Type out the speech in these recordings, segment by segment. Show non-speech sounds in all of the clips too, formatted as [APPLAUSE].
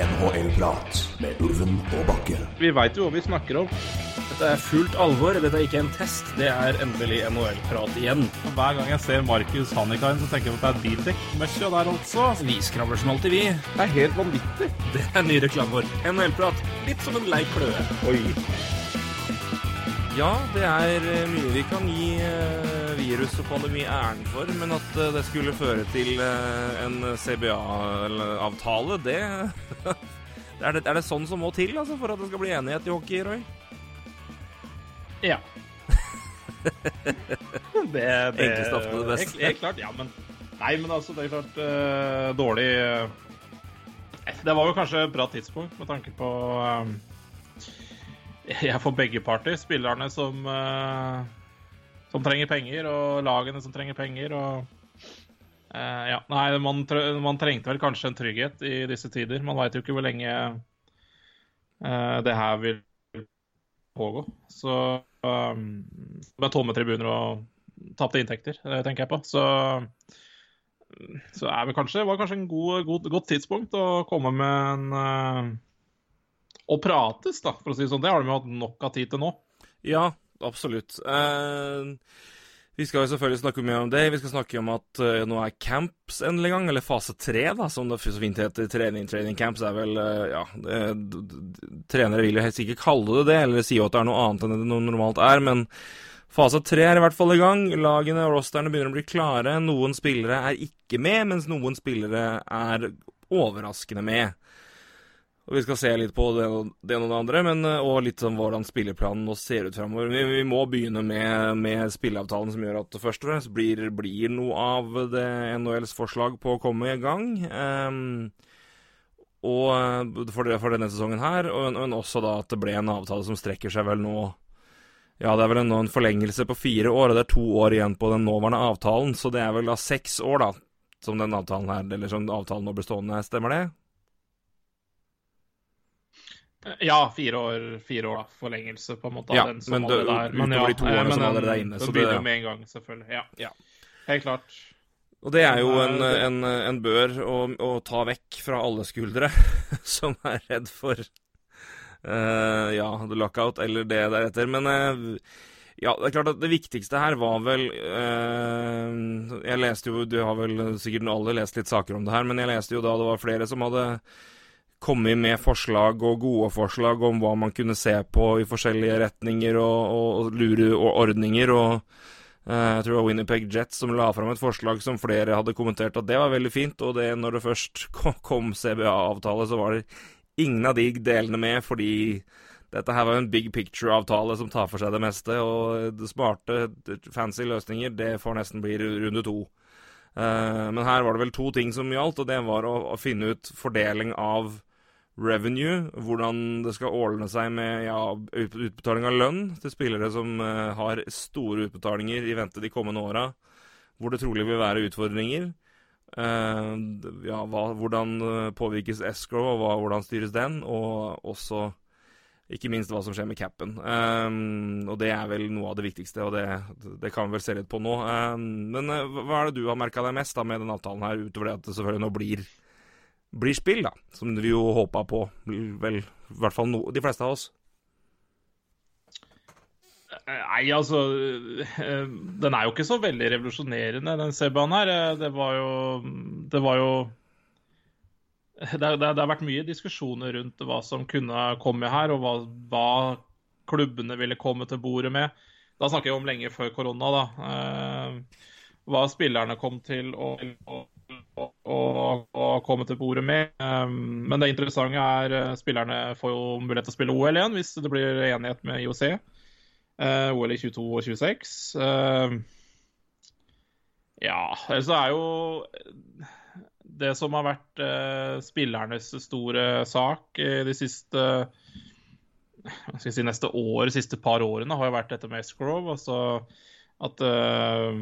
NHL-prat med Ulven og Bakke. Vi veit jo hva vi snakker om. Dette er fullt alvor. Dette er ikke en test. Det er endelig NHL-prat igjen. Hver gang jeg ser Markus Hannikainen, så tenker jeg at det er bildekk-møkkja der altså. Vi skravler som alltid, vi. Det er helt vanvittig. Det er ny reklame vår. NHL-prat. Litt som en lei kløe. Oi. Ja, det er eh, mye vi kan gi eh, virus og pandemi æren for, men at eh, det skulle føre til eh, en CBA-avtale, det [LAUGHS] er, det er det sånn som må til altså, for at det skal bli enighet i hockey, Roy? Ja. [LAUGHS] det, det Enklest det beste. Helt, er klart, ja, men Nei, men altså, det er klart uh, dårlig uh, Det var jo kanskje et bra tidspunkt med tanke på eh, [LAUGHS] Jeg får begge parter. Spillerne som som trenger penger, og lagene som trenger penger, og Uh, Ja, nei, man, man trengte vel kanskje en trygghet i disse tider. Man veit jo ikke hvor lenge uh, det her vil pågå. Så um, med tomme tribuner og tapte inntekter, det tenker jeg på. Så, så er vi kanskje, var kanskje en god, god, godt tidspunkt å komme med en uh, Å prates, da, for å si det sånn. Det har de jo hatt nok av tid til nå. Ja, absolutt. Uh, vi skal jo selvfølgelig snakke mye om det. Vi skal snakke om at uh, nå er camps endelig gang, eller fase tre, da, som det så fint heter. Trening, training camps er vel uh, Ja, trenere vil jo helst ikke kalle det det, eller si jo at det er noe annet enn det normalt er, men fase tre er i hvert fall i gang. Lagene og rosterne begynner å bli klare. Noen spillere er ikke med, mens noen spillere er overraskende med. Og Vi skal se litt på det, ene og det andre, men, eh, og litt om hvordan spilleplanen nå ser ut framover. Vi, vi må begynne med, med spilleavtalen som gjør at det først og fremst blir, blir noe av det NHLs forslag på å komme i gang. Um, og eh, for, for denne sesongen her, og, men også da at det ble en avtale som strekker seg vel nå Ja, det er vel nå en forlengelse på fire år, og det er to år igjen på den nåværende avtalen, så det er vel da seks år, da, som den avtalen her, eller som avtalen nå blir stående. Stemmer det? Ja, fire år, fire år da, forlengelse på en måte Ja, den som men allerede er. utover de to eh, årene men som allerede er inne, så begynner det- med en gang, selvfølgelig. Ja. Ja. Helt klart. Og det er jo en, en, en bør å, å ta vekk fra alle skuldre [LAUGHS] som er redd for uh, ja, the lockout eller det deretter. Men uh, ja, det er klart at det viktigste her var vel uh, Jeg leste jo Du har vel sikkert alle lest litt saker om det her, men jeg leste jo da det var flere som hadde kommet med forslag og gode forslag om hva man kunne se på i forskjellige retninger og, og, og lure og ordninger. og Eh, Jeg tror det var Winnipeg Jets som la fram et forslag som flere hadde kommentert at det var veldig fint, og det når det først [LAUGHS] kom, CBA-avtale, så var det ingen av de delene med, fordi dette her var en big picture-avtale som tar for seg det meste, og det smarte, fancy løsninger, det får nesten bli runde to. Eh, Men her var det vel to ting som gjaldt, og det var å finne ut fordeling av revenue, hvordan det skal ordne seg med ja, utbetaling av lønn til spillere som uh, har store utbetalinger i vente de kommende åra, hvor det trolig vil være utfordringer. Uh, ja, hva, hvordan eh, påvirkes escrow, og hva, hvordan styres den, og også ikke minst hva som skjer med capen. Um, og det er vel noe av det viktigste, og det, det kan vi vel se litt på nå. Um, men hva er det du har merka deg mest da med den avtalen her, utover det at det selvfølgelig nå blir blir spill, da. Som vi jo håpa på, vel, i hvert fall no, de fleste av oss. Nei, altså Den er jo ikke så veldig revolusjonerende, den C-banen her. Det var jo Det var jo det, det, det har vært mye diskusjoner rundt hva som kunne komme her, og hva, hva klubbene ville komme til bordet med. Da snakker jeg om lenge før korona, da. Eh, hva spillerne kom til å, å, å komme til bordet med. Eh, men det interessante er eh, spillerne får jo mulighet til å spille OL igjen hvis det blir enighet med IOC. Eh, OL i 22 og 26. Eh, ja, så er jo det som har vært eh, spillernes store sak de siste hva skal jeg si, neste år, de siste par årene, har jo vært dette med escrow. Altså at uh,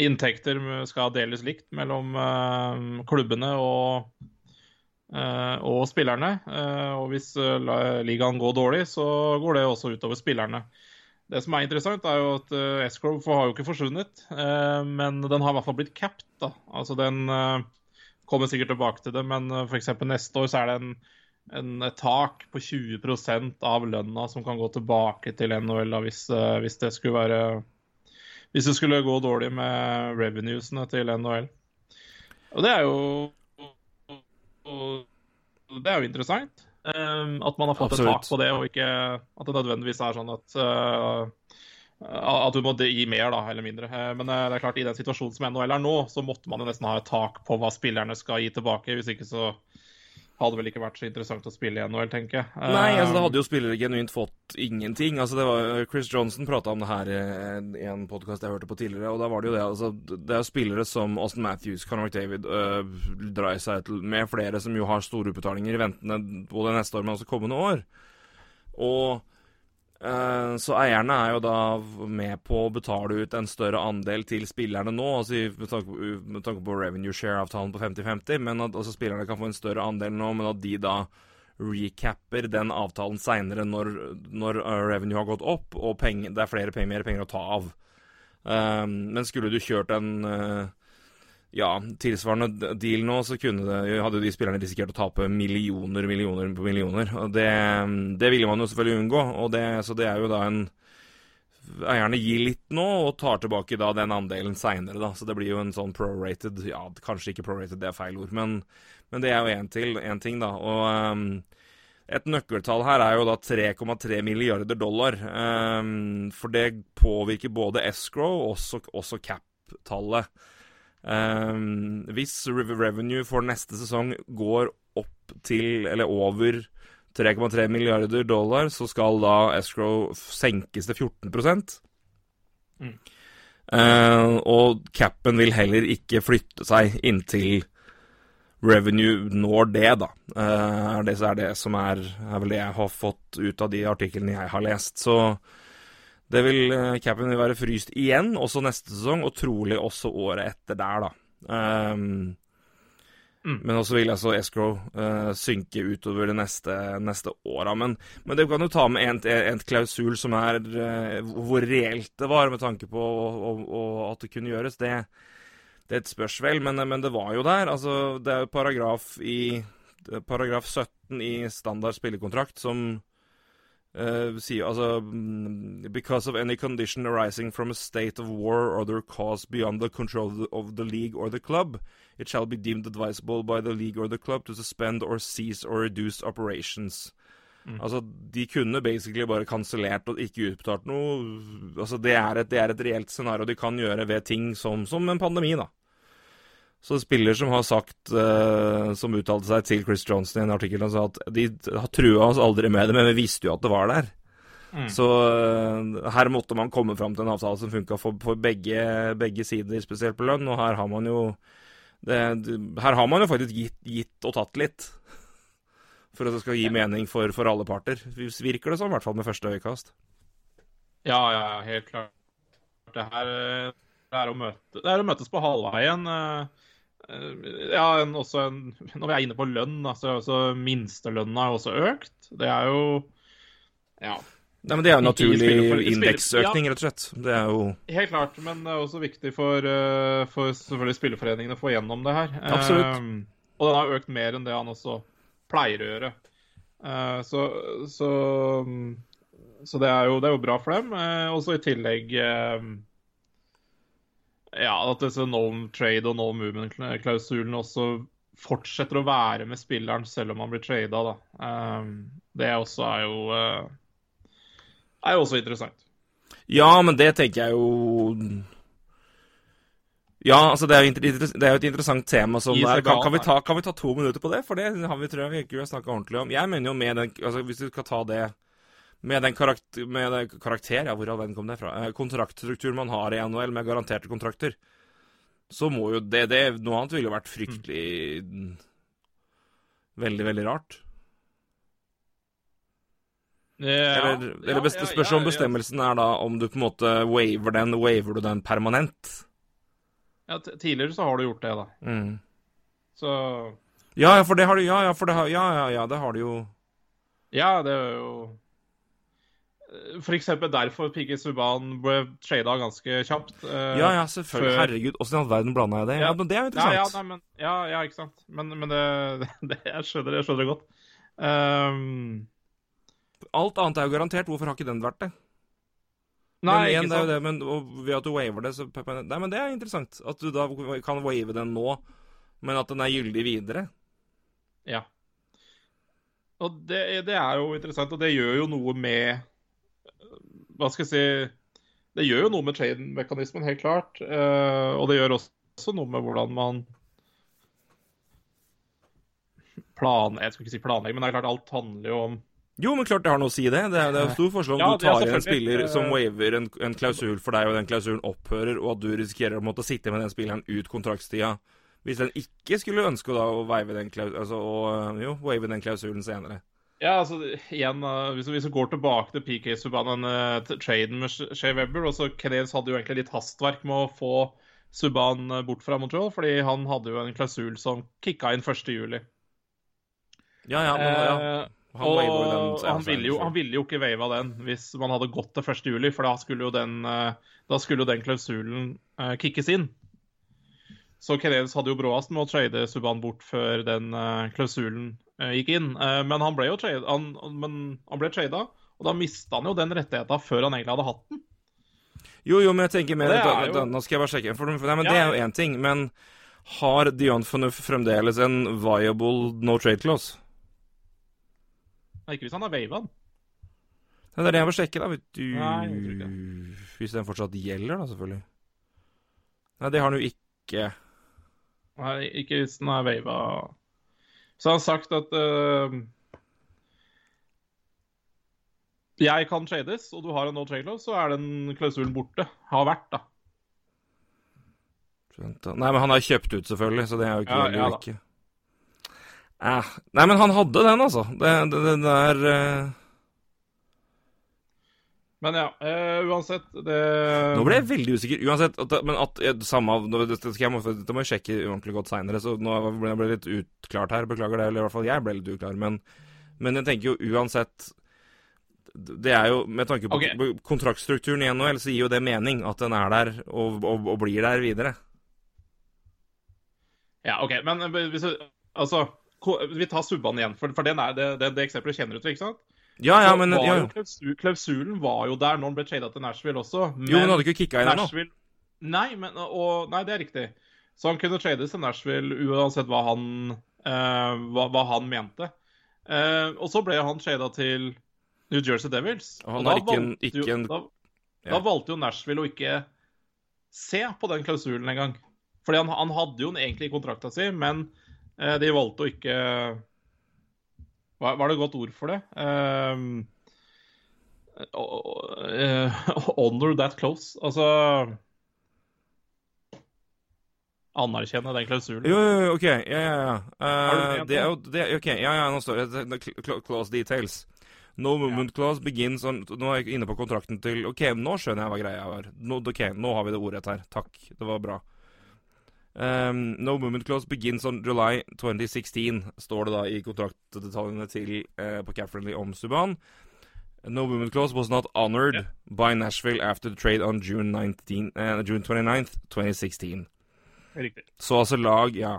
inntekter skal deles likt mellom uh, klubbene og, uh, og spillerne. Og hvis ligaen går dårlig, så går det også utover spillerne. Det som er interessant, er jo at uh, Escrow har jo ikke forsvunnet, men den har i hvert fall blitt capped. Altså den kommer sikkert tilbake til det, men uh, f.eks. neste år så er det en, en, et tak på 20% av lønna som kan gå tilbake til NHL da, hvis, uh, hvis, det skulle være Hvis det skulle gå dårlig med revenuesene til NHL. Og det er jo Det er jo interessant. Um, at man har fått Absolutt. et tak på det, og ikke at det nødvendigvis er sånn at uh, at du må gi mer, da, eller mindre. Eh, men eh, det er klart, i den situasjonen som NHL er nå, så måtte man jo nesten ha et tak på hva spillerne skal gi tilbake. Hvis ikke så hadde vel ikke vært så interessant å spille i NHL, tenker jeg. Nei, altså da hadde jo spillere genuint fått ingenting. Altså det var, Chris Johnson prata om det her i en podkast jeg hørte på tidligere, og da var det jo det. altså Det er spillere som Austin Matthews, Conor McDavid, uh, Dreisaitl, med flere som jo har store utbetalinger i ventende både neste år, men også kommende år. Og så eierne er jo da med på å betale ut en større andel til spillerne nå, altså med, tanke på, revenue share-avtalen på 50-50, men at altså, spillerne kan få en større andel nå, men at de da recapper den avtalen seinere når, når uh, revenue har gått opp og penger, det er flere penger, mer penger å ta av. Uh, men skulle du kjørt en ja, tilsvarende deal nå, så det, hadde de spillerne risikert å tape millioner, millioner på millioner. Og det, det ville man jo selvfølgelig unngå. Og det, så det er jo da en Eierne gir litt nå, og tar tilbake da den andelen seinere, da. Så det blir jo en sånn prorated Ja, kanskje ikke prorated, det er feil ord, men, men det er jo én ting, da. Og um, et nøkkeltall her er jo da 3,3 milliarder dollar. Um, for det påvirker både escrow og også, også cap-tallet. Um, hvis revenue for neste sesong går opp til, eller over 3,3 milliarder dollar, så skal da escrow senkes til 14 mm. uh, Og capen vil heller ikke flytte seg inntil revenue når det, da. Uh, det er det som er, er vel det jeg har fått ut av de artiklene jeg har lest. Så det vil, uh, capen vil være fryst igjen, også neste sesong, og trolig også året etter der, da. Um, mm. Men også vil altså escrow uh, synke utover de neste, neste åra. Men, men, det kan jo ta med en, en klausul som er uh, hvor reelt det var, med tanke på og, og, og at det kunne gjøres. Det, det spørs vel, men, men, det var jo der. Altså, det er jo paragraf i paragraf 17 i standard spillekontrakt som Uh, sier altså mm, Because of any condition arising from a state of war or other cause beyond the control of the, of the, league or the club, it shall be deemed advisable by the league or the club to suspend or cease or reduce operations. Mm. Altså, De kunne basically bare kansellert og ikke utbetalt noe. Altså, det er, et, det er et reelt scenario de kan gjøre ved ting som, som en pandemi, da. Så spiller som har sagt, uh, som uttalte seg til Chris Johnson i en artikkel, sa at de har trua oss aldri med det, men vi visste jo at det var der. Mm. Så uh, her måtte man komme fram til en avtale som funka for, for begge, begge, sider, spesielt på lønn. Og her har man jo det, Her har man jo faktisk gitt, gitt, og tatt litt. For at det skal gi mening for, for alle parter. Virker det sånn, i hvert fall med første øyekast. Ja, ja, helt klart. Det her det er å, møte, det er å møtes på halvveien. Uh, Eh, en, også en, [LAUGHS] når vi er inne på lønn, altså, altså minstelønna er også økt. Det er jo Ja. Nei, men Det er jo naturlig indeksøkning, rett og slett. Det er jo Helt klart, men det er også viktig for, eh, for selvfølgelig spilleforeningene å få gjennom det her. Absolutt. Um, og den har økt mer enn det han også pleier å gjøre. Uh, så, så, så det, er jo, det, er jo, bra for dem. Uh, også i tillegg uh, ja, at disse no trade og no movement-klausulene også fortsetter å være med spilleren selv om han blir trada. Da. Um, det også er jo, uh, er jo også interessant. Ja, men det tenker jeg jo Ja, altså det er jo, det er jo et interessant tema som er. Kan, kan, vi ta, kan, vi ta, to minutter på det? For det har vi, tror jeg vi ikke har snakka ordentlig om. Jeg mener jo med den altså Hvis du skal ta det med den, karakter, med den karakter, ja, hvor all verden kom det fra, kontraktstruktur kontraktstrukturen man har i NHL med garanterte kontrakter, så må jo det, det Noe annet ville jo vært fryktelig mm. Veldig, veldig rart. Ja, eller, eller ja, spørs om bestemmelsen er da om du på en måte waver den, waver du den permanent? Ja, tidligere så har du gjort det, da. Mm. Så Ja, ja, for det har du Ja, ja, for det har, ja, ja, ja, det har du jo Ja, det er jo Eksempel derfor Piki Subhaan ble trada ganske kjapt. Uh, ja, ja, selvfølgelig. Før... Herregud, åssen i all verden blanda jeg det? Ja, ja, men Det er jo interessant. Ja, ja, nei, men, ja, ja ikke sant. Men, men det, [LAUGHS] det, jeg, skjønner, jeg skjønner det godt. Um... Alt annet er jo garantert. Hvorfor har ikke den vært det? Nei, men igjen, det er jo det, men ved at du waver det, så Nei, men det er interessant. At du da kan wave den nå, men at den er gyldig videre. Ja. Og det, det, er jo interessant, og det gjør jo noe med Hva skal jeg si Det gjør jo noe med trade-mekanismen, helt klart. Uh, og det gjør også noe med hvordan man plan, Jeg skal ikke si planlegger, men det er klart alt handler jo om jo, men klart det har noe å si, det. Det er, det er stor forskjell om ja, du tar inn en spiller som waver en, en, klausul for deg, og den klausulen opphører, og at du risikerer å måtte sitte med den spilleren ut kontraktstida hvis den ikke skulle ønske da, å wave den, altså, å, jo, wave den klausulen senere. Ja, altså, igjen, uh, hvis, hvis, vi går tilbake til PK Subhaan, uh, traden med Shea Webber også Canadiens hadde jo egentlig litt hastverk med å få Subhaan uh, bort fra Montreal, fordi han hadde jo en klausul som kicka inn 1.7. Ja, ja, men, ja. Han, og den, han, ville jo, han, ville jo, ikke wava den hvis man hadde gått til 1.7, for da skulle jo den, da skulle jo den klausulen kickes inn. Så Canadiens hadde jo bråast med å trade Subhaan bort før den uh, klausulen uh, gikk inn. Uh, men han ble jo trade, han, men han ble trada, og da mista han jo den rettigheten før han egentlig hadde hatt den. Jo, jo, men jeg tenker mer da, da, Nå skal jeg bare sjekke. For, nei, men ja. Det er jo én ting. Men har Dion Fonuf fremdeles en viable no trade clause? Nei, ikke hvis han har wava den. Det er det jeg må sjekke, da. Vet du. Nei, hvis den fortsatt gjelder, da, selvfølgelig. Nei, det har han jo ikke. Nei, ikke hvis den er wava. Så han har sagt at uh, jeg kan trades, og du har en no trade så er den klausulen borte. Har vært, da. Nei, men han har kjøpt ut, selvfølgelig, så det er jo ikke ja, ja, ikke. Eh, nei, men han hadde den, altså. Det, det, det der uh... Men ja, uh, uansett det... Nå ble jeg veldig usikker. Uansett, at, men at samme det, Dette må, jeg sjekke ordentlig godt seinere, så nå ble jeg litt utklart her. Beklager det, eller i hvert fall jeg ble litt uklar. Men, men jeg tenker jo uansett Det er jo Med tanke på okay. kontraktstrukturen i NHL, så gir jo det mening at den er der og, og, og blir der videre. Ja, OK, men hvis du Altså, vi tar Subban igjen, for, for den er, det, det, det eksempelet kjenner du til, ikke sant? Ja, ja, men ja, jo, Klausulen var jo der når han ble trada til Nashville også. Men jo, men hadde ikke kicka inn ennå. Nei, men, og, nei, det er riktig. Så han kunne trades til Nashville uansett hva han, uh, hva, hva, han mente. Uh, og så ble han trada til New Jersey Devils. Og han og da, ikke en, ikke en da, ja. da, valgte jo Nashville å ikke se på den klausulen engang. Fordi han, han hadde jo egentlig i kontrakta si, men uh, de valgte å ikke hva, var det et godt ord for det? Um, [LAUGHS] honor that close. Altså Anerkjenne den klausulen. Jo, jo, OK. Ja, ja, ja. Uh, det er jo det, OK, ja, ja, nå står det Close details. No movement clause begins on Nå er jeg inne på kontrakten til OK, nå skjønner jeg hva greia var. Nå, OK, nå har vi det ordrett her. Takk. Det var bra. Um, no movement clause begins on July 2016, står det da i kontraktdetaljene til uh, på Cap-Friendly om Subhaan. No movement clause was not honored yeah. by Nashville after the trade on June, 19, uh, June 29th, 2016. Riktig. Så altså lag, ja.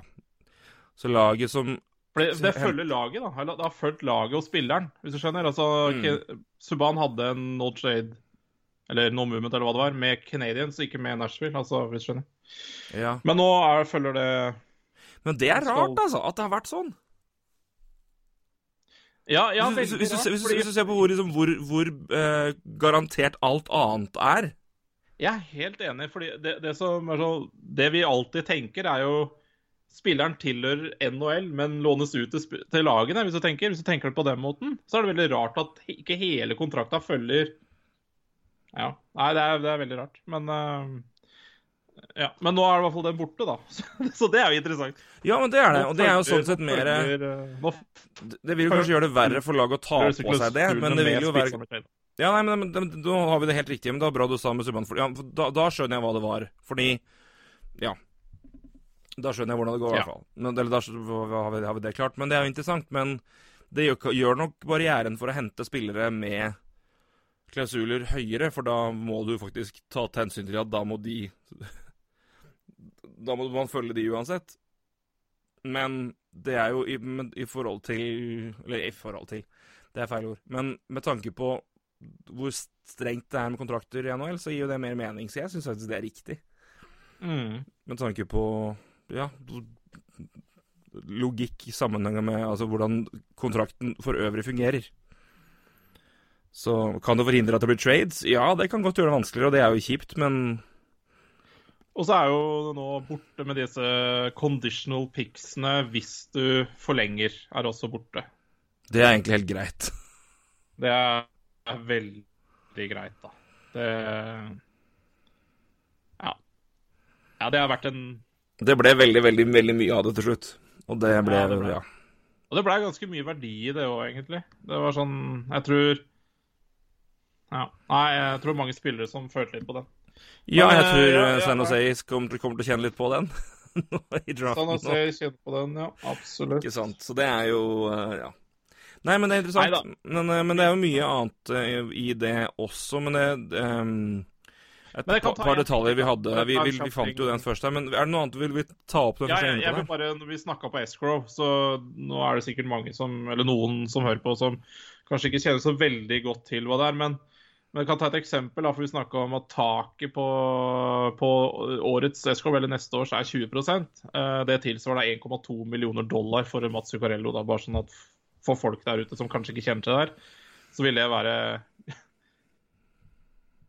Så laget som For det, det følger laget, da. Det har fulgt laget og spilleren, hvis du skjønner. Altså, mm. Subhaan hadde en no trade, eller no movement, eller hva det var, med Canadians, ikke med Nashville, altså, hvis du skjønner. Ja. Men nå er, følger det Men det er rart, altså, at det har vært sånn. Ja, ja, hvis, hvis, hvis, hvis, hvis, du ser på hvor, liksom, hvor, hvor eh, garantert alt annet er Jeg er helt enig, fordi det, det, som så, det vi alltid tenker, er jo Spilleren tilhører NHL, men lånes ut til, til lagene. Hvis du tenker Hvis du tenker det på den måten, så er det veldig rart at ikke hele kontrakta følger Ja. Nei, det er, det er veldig rart. Men uh, ja, Men nå er i hvert fall den borte, da. [LAUGHS] Så det er jo interessant. Ja, men det er det. Og det er jo sånn sett mer eh, Det vil jo kanskje gjøre det verre for laget å ta på seg det, men det vil jo være ja, nei, men, men, da har vi det helt riktig. Men det var bra du sa med Subhaan. Ja, da, da, skjønner jeg hva det var. Fordi Ja. Da skjønner jeg hvordan det går, i hvert fall. Men, eller da har vi, har vi, det klart. Men det er jo interessant. Men det gjør, gjør nok barrieren for å hente spillere med klausuler høyere, for da må du faktisk ta hensyn til at da må de Da må man følge de uansett. Men det er jo i, i forhold til Eller i forhold til, det er feil ord. Men med tanke på hvor strengt det er med kontrakter i NHL, så gir jo det mer mening. Så jeg syns faktisk det er riktig. Mm. Med tanke på ja, logikk i sammenheng med altså, hvordan kontrakten for øvrig fungerer. Så kan det forhindre at det blir trades? Ja, det kan godt gjøre det vanskeligere, og det er jo kjipt, men Og så er jo det nå borte med disse conditional picksene hvis du forlenger, er også borte. Det er egentlig helt greit. Det er veldig greit, da. Det Ja. Ja, det har vært en Det ble veldig, veldig, veldig mye av det til slutt. Og det ble Ja, det ble. ja. Og det blei ganske mye verdi i det òg, egentlig. Det var sånn Jeg tror Ja. Nei, jeg tror mange spillere som følte litt på den. Ja, jeg tror ja, eh, ja, San. Jose kommer, kommer til å kjenne litt på den [LAUGHS] i draften. nå. se, kjenne på den, ja. Absolutt. Ikke sant. Så det er jo eh, Ja. Nei, men det er interessant. Men, eh, men det er jo mye annet eh, i det også. Men det um, Et Men par, par detaljer vi hadde. Vi, vi, vi fant jo den først her. Men er det noe annet vil vi ta opp? Den Ja, jeg, jeg vil bare, når Vi snakka på Escrow, så nå er det sikkert mange som, eller noen som hører på, som kanskje ikke kjenner så veldig godt til hva det er. Men, men jeg kan ta et eksempel. For Vi snakka om at taket på, på årets SKV eller neste års, er 20 Eh, Det tilsvarer da 1,2 millioner dollar for Mats Zuccarello. Da, bare sånn at for folk der ute som kanskje ikke kjenner til det her, så vil det være [LAUGHS]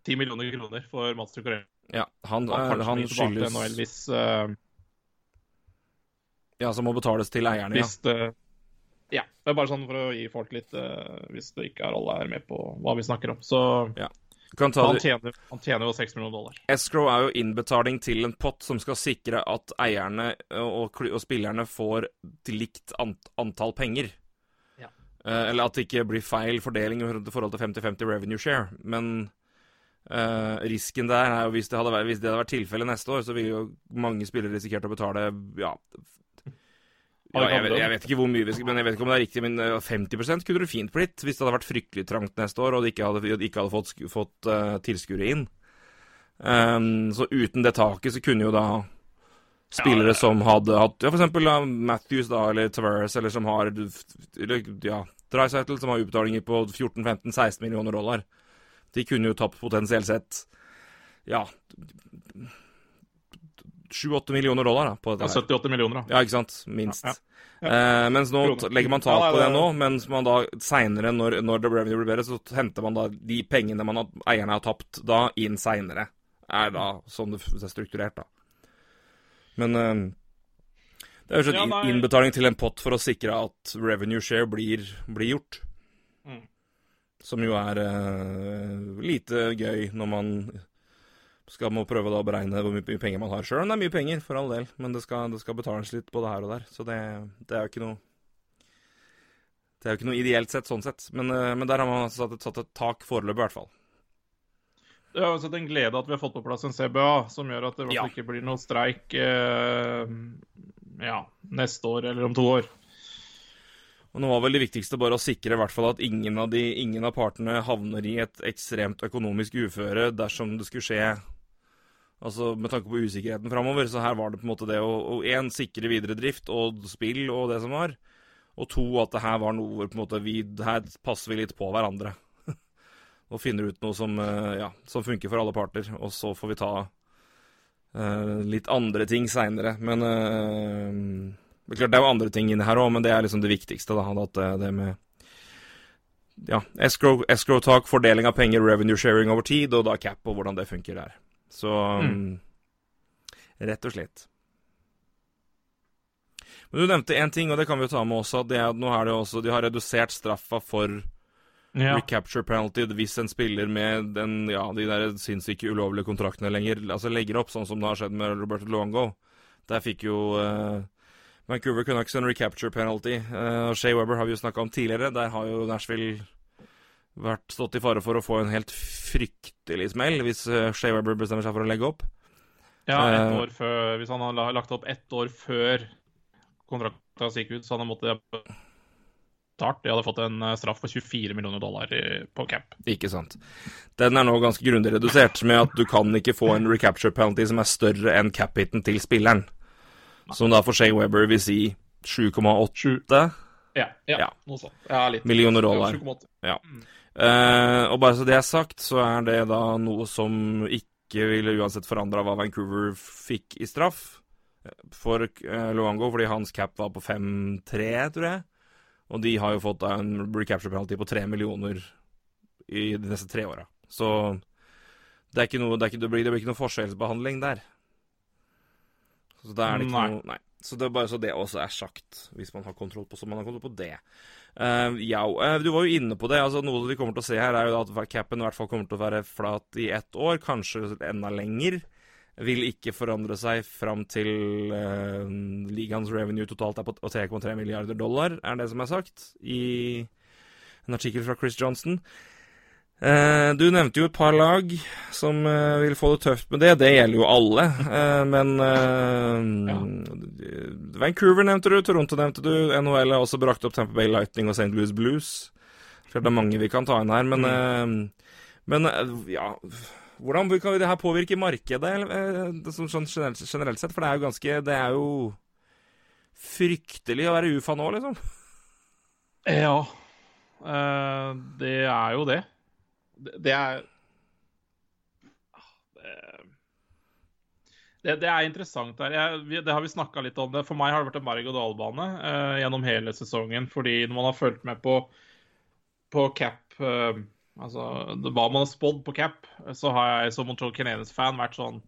10 millioner kroner for Mats Zuccarello. Ja, han, han til skyldes NHL hvis uh, Ja, som må betales til eierne, ja. Hvis det Ja. Det er bare sånn for å gi folk litt uh, Hvis det ikke er alle er med på hva vi snakker om. Så ja. kan ta han tjener, han tjener jo 6 millioner dollar. Escrow er jo innbetaling til en pott som skal sikre at eierne og, og spillerne får likt ant antall penger. Ja. Uh, eller at det ikke blir feil fordeling i forhold til 50-50 revenue share. Men Uh, risken der er jo hvis det hadde vært, hvis det hadde vært tilfellet neste år, så ville jo mange spillere risikert å betale ja, ja, jeg, vet, jeg vet ikke hvor mye vi skal, men jeg vet ikke om det er riktig, men eh, 50% kunne du fint blitt hvis det hadde vært fryktelig trangt neste år og de ikke hadde, ikke hadde fått, fått uh, tilskuere inn. Um, så uten det taket så kunne jo da spillere Ja, som hadde hatt Ja, for eksempel Matthews da, eller Tavares, eller som har Eller ja, Dreisaitl, som har utbetalinger på 14-15-16 millioner dollar. De kunne jo tapt potensielt sett ja 7-8 millioner dollar da, på Ja, dette Ja, 78 millioner, da. Ja, ikke sant? Minst. Ja, Eh, mens nå Kroner. legger man tak Ja, på det det nå, mens man da seinere, når, når the revenue blir bedre, så henter man da de pengene man har, eierne har tapt, da inn seinere. Er da sånn det er strukturert, da. Men eh, det er jo sånn Ja, innbetaling til en pott for å sikre at revenue share blir, blir gjort. Mm. Som jo er eh, lite gøy når man skal man prøve å beregne hvor mye penger man har sjøl. Det er mye penger, for all del, men det skal, det skal betales litt både her og der. Så det, det er jo ikke noe Det er jo ikke noe ideelt sett, sånn sett. Men, eh, men der har man altså satt et, satt et tak foreløpig, i hvert fall. Det er uansett en glede at vi har fått på plass en CBA som gjør at det Ja. ikke blir noe streik eh, ja, neste år eller om to år. Og nå var vel det viktigste bare å sikre i hvert fall at ingen av, de, ingen av partene havner i et ekstremt økonomisk uføre dersom det skulle skje Altså med tanke på usikkerheten framover. Så her var det på en måte det å én sikre videre drift og spill og det som var. Og to, at det her var noe hvor på en måte vi Her passer vi litt på hverandre. [LAUGHS] og finner ut noe som, eh, ja, som funker for alle parter. Og så får vi ta uh, litt andre ting seinere. Men uh, det er klart det er jo andre ting inni her òg, men det er liksom det viktigste. da, At det, det med ja, escrow, escrow talk, fordeling av penger, revenue sharing over tid, og da cap og hvordan det funker der. Så mm. Rett og slett. Men du nevnte én ting, og det kan vi jo ta med også. det er at nå er det også, De har redusert straffa for Ja. recapture penalty hvis en spiller med den, ja, de der sinnssyke ulovlige kontraktene lenger altså legger opp, sånn som det har skjedd med Roberto Luongo. Der fikk jo uh, Vancouver Canucks en recapture penalty. Uh, Shea Weber har vi jo snakka om tidligere. Der har jo Nashville vært stått i fare for å få en helt fryktelig smell hvis uh, Shea Weber bestemmer seg for å legge opp. Ja, ett Eh, år før, Hvis han har lagt opp ett år før kontrakta gikk ut, så han har måttet betalt. De hadde fått en eh, straff på 24 millioner dollar på cap. Ikke sant. Den er nå ganske grundig redusert med at du kan ikke få en recapture penalty som er større enn cap-hiten til spilleren. Som da for Shay Weber vil si 7,8 ja, ja, ja, noe sånt. Ja, litt. Millioner dollar. 7,8. Ja. Uh, og bare så det er sagt, så er det da noe som ikke ville uansett forandra hva Vancouver fikk i straff for uh, Luango, fordi hans cap var på 5-3, tror jeg. Og de har jo fått en recapture penalty på 3 millioner i de neste tre åra. Så det, er ikke noe, det, er ikke, det, blir, det blir ikke noe forskjellsbehandling der. Så da er det ikke nei. noe Nei. Så det er bare så det også er sagt, hvis man har kontroll på så man har kontroll på det. Uh, ja, uh, du var jo inne på det. altså Noe vi kommer til å se her, er jo at capen i hvert fall kommer til å være flat i ett år, kanskje enda lenger. Vil ikke forandre seg fram til uh, ligaens revenue totalt er på 3,3 milliarder dollar, er det som er sagt i en artikkel fra Chris Johnson. Eh, du nevnte jo et par lag som eh, vil få det tøft med det. Det gjelder jo alle. Eh, men ja. Vancouver nevnte du, Toronto nevnte du. NHL har også brakt opp Tamper Bay Lightning og St. Louis Blues. det er mange vi kan ta inn her, men, men ja Hvordan kan det her påvirke markedet sånn generelt, generelt, sett? For det er jo ganske Det er jo fryktelig å være UFA nå, liksom. Ja. det er jo det det er det, det, er interessant der. Jeg, det har vi snakka litt om. det. For meg har det vært en berg-og-dal-bane eh, gjennom hele sesongen. Fordi når man har fulgt med på, på cap eh, Altså hva man har spådd på cap, så har jeg som Montreal Canadiens-fan vært sånn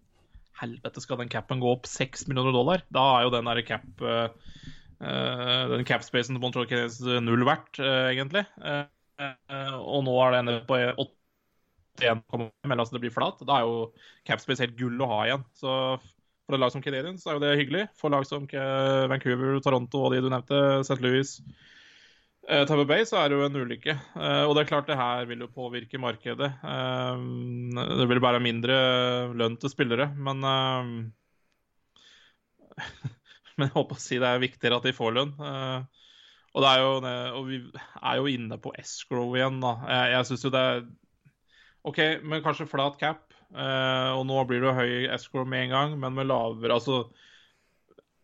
Helvete, skal den capen gå opp 6 millioner dollar? Da er jo den der cap eh, den cap-spacen til Montreal Canadiens null verdt, uh, egentlig. Og nå er det på 8 1,5, altså det blir flat. Da er jo capspace helt gull å ha igjen. Så for et lag som Canadiens er jo det hyggelig. For lag som Vancouver, Toronto og de du nevnte, St. Louis, eh, Tampa Bay, så er det jo en ulykke. Eh, og det er klart det her vil jo påvirke markedet. Eh, det vil bare mindre lønn til spillere, men eh, [LAUGHS] Men jeg håper å si det er viktigere at de får lønn. Eh, og, det er jo, og vi er jo inne på escrow igjen, da. Jeg, jeg syns jo det er OK, men kanskje flat cap. Uh, og nå blir det høy escrow med en gang, men med lavere Altså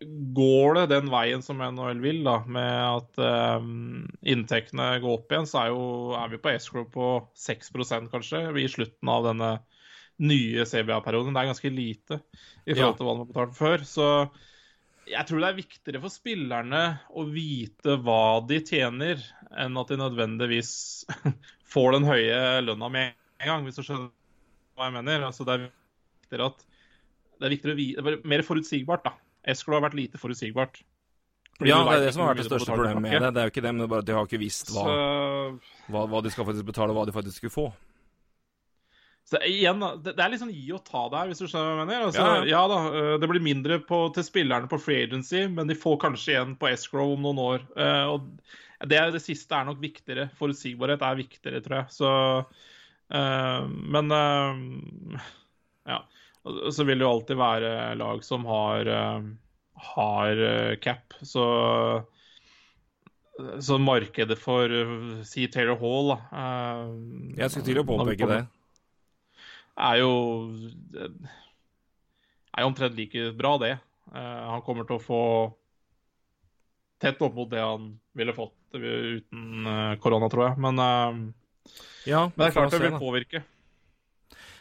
Går det den veien som NHL vil, da, med at um, inntektene går opp igjen, så er, jo, er vi på escrow på 6% kanskje i slutten av denne nye CBA-perioden. Det er ganske lite i forhold til hva de har betalt før. Så jeg tror det er viktigere for spillerne å vite hva de tjener, enn at de nødvendigvis [LAUGHS] får den høye lønna med en gang, hvis du skjønner hva jeg mener. Altså, det er viktigere at det er viktigere å vite, det er mer forutsigbart. da. Escrow har vært lite forutsigbart. ja, det er det som har vært det største problemet med det. Det er jo ikke det, men bare at de har ikke visst hva, så... hva, hva, de skal faktisk betale, og hva de faktisk skulle få. Så igjen, Det er litt sånn gi og ta der, hvis du skjønner hva jeg mener. Altså, ja, ja. da, øh, Det blir mindre på, til spillerne på free agency, men de får kanskje igjen på escrow om noen år. Uh, og det, det, siste er nok viktigere. Forutsigbarhet er viktigere, tror jeg. Så Eh, men eh, ja. Så vil det jo alltid være lag som har, eh, har cap. Så, så markedet for si Taylor Hall da, Jeg skulle til å påpeke det. Er jo er jo omtrent like bra, det. han kommer til å få tett opp mot det han ville fått uten korona, tror jeg. Men ja, Men det er klart det vil påvirke.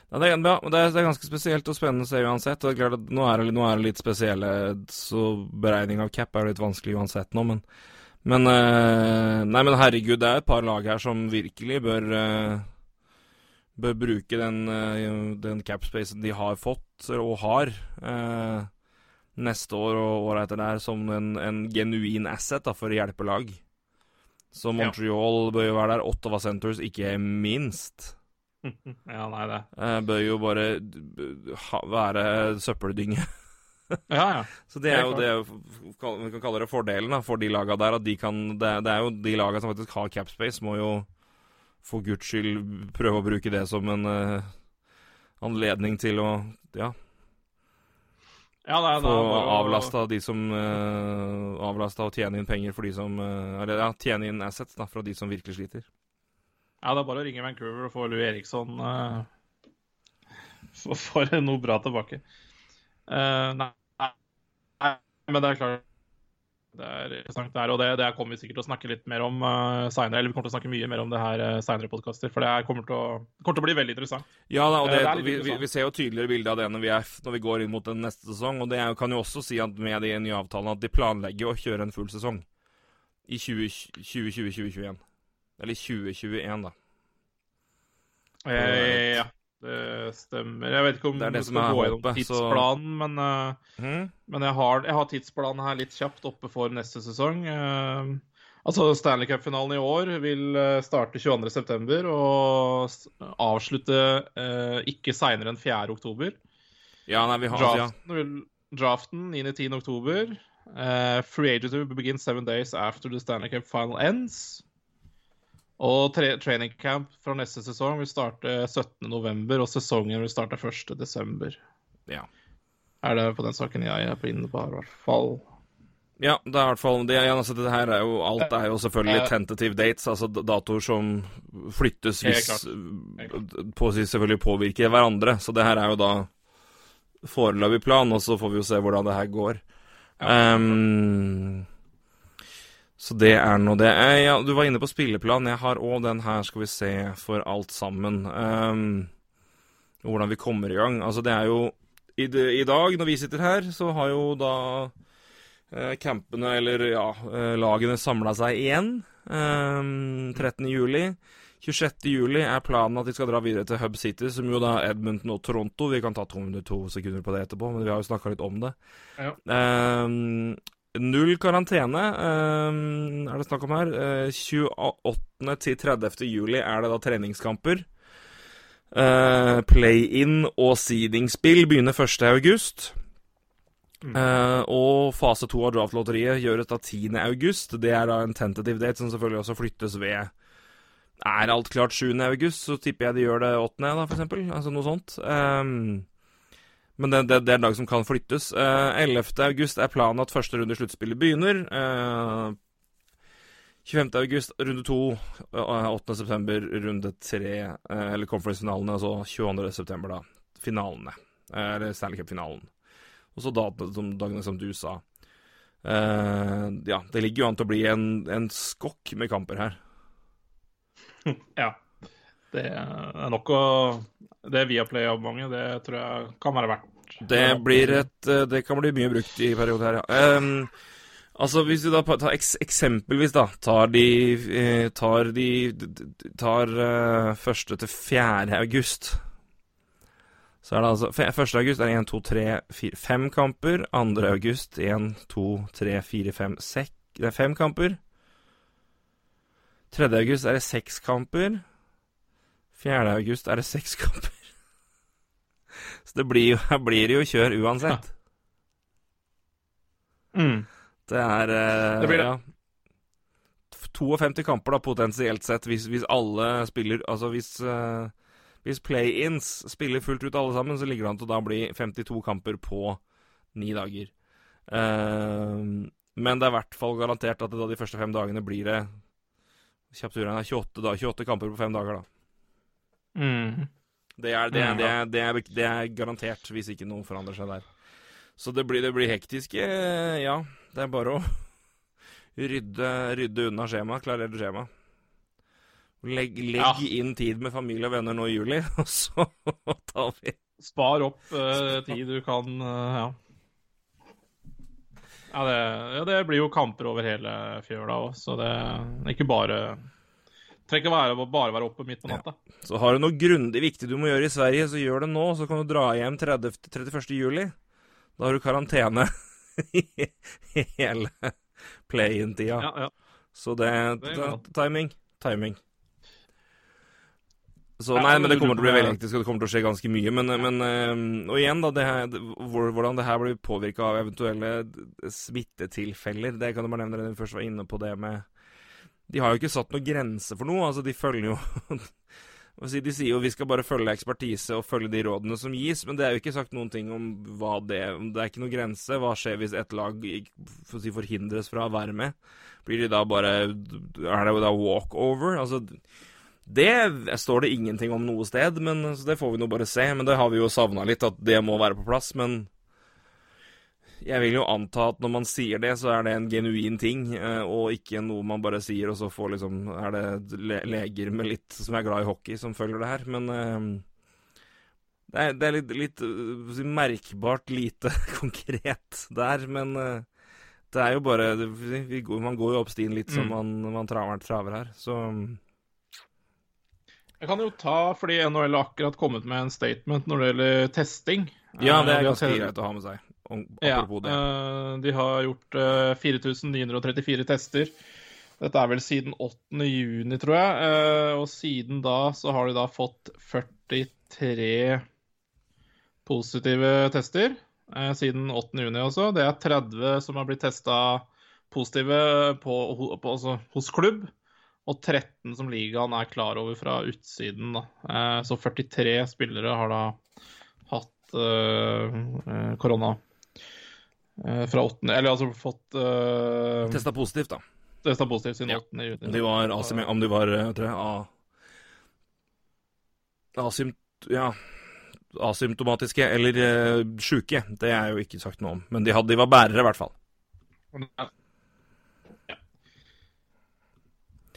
Ja, det, er, det, er, ganske spesielt og spennende å se uansett. og det er klart at Nå er det, nå er det litt spesielle, så beregning av cap er litt vanskelig uansett nå, men men, uh, nei, men herregud, det er et par lag her som virkelig bør uh, bør bruke den, uh, den capspacen de har fått, og har, neste år og året etter der, som en, en genuin asset da, for å hjelpe lag. Så Montreal bør jo være der. Ottawa Centres ikke minst. [LAUGHS] ja, nei, det. Eh, bør jo bare være søppeldynge. [LAUGHS] ja, ja. Så det er jo det vi kan kalle det fordelen da, for de laga der. At de kan, det, det er jo de laga som faktisk har capspace, må jo for guds skyld prøve å bruke det som en uh, anledning til å ja, Ja, er, Få avlasta de som uh, Avlasta og tjene inn penger for de som uh, Eller ja, tjene inn assets da, fra de som virkelig sliter. Ja, det er bare å ringe Vancouver og få Louis Eriksson uh, for, for noe bra tilbake. Eh, nei, nei, men det er klart det er interessant der, og det, det kommer vi sikkert til å snakke litt mer om uh, senere. Eller vi kommer til å snakke mye mer om det her uh, seinere podkaster, for det kommer til, å, kommer til å bli veldig interessant. Ja, da, og Eh, det, det er vi, vi, vi ser jo tydeligere bilde av det når vi, er, når vi går inn mot den neste sesong. Og det er, kan jo også si at med de nye avtalene at de planlegger å kjøre en full sesong i 2020-2021. Eller 2021, da. Eh, ja, det stemmer. Jeg vet ikke om Det er det som skal gå gjennom tidsplanen, så- men uh, mm. Men jeg har, jeg har tidsplanen her litt kjapt oppe for neste sesong. Uh, altså Stanley Cup-finalen i år vil eh, starte 22.9. og avslutte uh, ikke seinere enn 4.10. Ja, nei, vi har altså, ja. Draften, vil, draften 9.10.10. Uh, free agency will begin seven days after the Stanley Cup final ends. Og tre, training camp fra neste sesong vil starte 17.11., og sesongen vil starte 1.12. ja. Er det på den saken jeg er på inne på i hvert fall. Ja, det er i hvert fall det, ja, altså, det her er jo Alt er jo selvfølgelig tentative dates, altså datoer som flyttes hvis på, selvfølgelig påvirker hverandre. Så det her er jo da foreløpig plan, og så får vi jo se hvordan det her går. Ehm, så det er nå det. Eh, ja, du var inne på spilleplan. Jeg har òg den her, skal vi se, for alt sammen. Um, hvordan vi kommer i gang. Altså, det er jo i, det, I dag, når vi sitter her, så har jo da eh, campene, eller ja, eh, lagene samla seg igjen. Um, 13. juli. 26. juli er planen at de skal dra videre til Hub City, som jo da er Edmonton og Toronto. Vi kan ta to, to sekunder på det etterpå, men vi har jo snakka litt om det. Ja. Ehm, null karantene ehm, er det snakk om her. Eh, 28. til 30. juli er det da treningskamper. Eh, Play-in og seeding-spill begynner 1. august. Mm. Uh, og fase to av draftlotteriet gjøres da 10. august. Det er da en tentative date som selvfølgelig også flyttes ved Er alt klart 7. august, så tipper jeg de gjør det 8., da, for eksempel. Altså noe sånt. Ehm, men det, det, det er en dag som kan flyttes. Eh, 11. august er planen at første runde i sluttspillet begynner. Eh, 25. august runde to. eh, 8. september runde tre, eh, eller conference-finalene. Altså 22. september, da. Finalene. Eh, eller Stanley Cup-finalen. Og så dagene som, du sa. Uh, ja, det ligger jo an til å bli en, en skokk med kamper her. [LAUGHS] Ja. Det er nok å Det Viaplay-abonnementet, det tror jeg kan være verdt. Det blir et eh, Det kan bli mye brukt i perioder her, ja. Um, altså, hvis vi da tar eksempelvis, da, tar de eh, Tar de Tar eh, første til 4. august. Så er det altså 1. august er det 1, 2, 3, 4, 5 kamper. 2. august 1, 2, 3, 4, 5, 6 Det er 5 kamper. 3. august er det 6 kamper. 4. august er det 6 kamper. Så det blir jo, her blir det jo kjør uansett. Mm. Det er eh, Det blir det. Ja. 52 kamper, da, potensielt sett, hvis, hvis alle spiller Altså hvis, eh, hvis play-ins spiller fullt ut alle sammen, så ligger det an til å da bli 52 kamper på ni dager. Eh, men det er i hvert fall garantert at det da de første fem dagene blir det Kjapt uregna 28, da, 28 kamper på fem dager, da. Mm. Det er, det, Mm, det, det, er, det er garantert, hvis ikke noe forandrer seg der. Så det blir, det blir hektisk. eh, Ja, det er bare å [LAUGHS] rydde, rydde unna skjemaet, klarere skjemaet. Legg, legg Ja. inn tid med familie og venner nå i juli, [LAUGHS] og så tar vi Spar opp uh, tid du kan uh, Ja. Ja det, ja, det blir jo kamper over hele fjøla òg, så det ikke bare Trenger ikke være, bare være oppe midt på natta. Så har du noe grundig viktig du må gjøre i Sverige, så gjør det nå. Så kan du dra hjem 30, 31. juli. Da har du karantene [LAUGHS] hele play-in-tida. Ja, ja. Så det, Det er. Timing. Timing. Så nei, men det kommer til å bli veldig hektisk, og det kommer til å skje ganske mye. Men, men eh, Og igjen, da, det her, hvordan det her blir påvirka av eventuelle smittetilfeller. Det kan du bare nevne vi først var inne på det med De har jo ikke satt noen grense for noe. Altså, de følger jo [LAUGHS] De sier jo vi skal bare følge ekspertise og følge de rådene som gis, men det er jo ikke sagt noen ting om hva det Det er ikke noen grense. Hva skjer hvis et lag for si, forhindres fra å være med? Blir de da bare Er det da walkover? Altså det står det ingenting om noe sted, men det får vi nå bare se. Men det har vi jo savna litt, at det må være på plass. Men jeg vil jo anta at når man sier det, så er det en genuin ting, eh, og ikke noe man bare sier, og så får liksom Er det leger med litt som er glad i hockey, som følger det her? Men eh, det er, det er litt, litt, eh, merkbart lite [LAUGHS] konkret der, men det er jo bare Man går jo opp stien litt som mm. man, man traver, traver her, så jeg kan jo ta, fordi NHL har akkurat kommet med en statement når det gjelder testing. Ja, det er ganske greit å ha med seg. Apropos ja, uh, de har gjort uh, eh, 4934 tester. Dette er vel siden 8. juni, tror jeg. Uh, og siden da så har de da fått 43 positive tester. siden 8. juni også. Det er 30 som har blitt testa positive på, på, altså, hos klubb. Og 13 som ligaen er klar over fra utsiden. Da. så 43 spillere har da hatt korona. Eh, fra 8. Eller altså fått uh, eh, Testa positivt, da. Testa positivt siden ja. 8. juni. Om de var, asymi, om de var tror jeg, asymt, ja, asymptomatiske eller uh, sjuke, det er jo ikke sagt noe om. Men de, hadde, de var bærere, i hvert fall.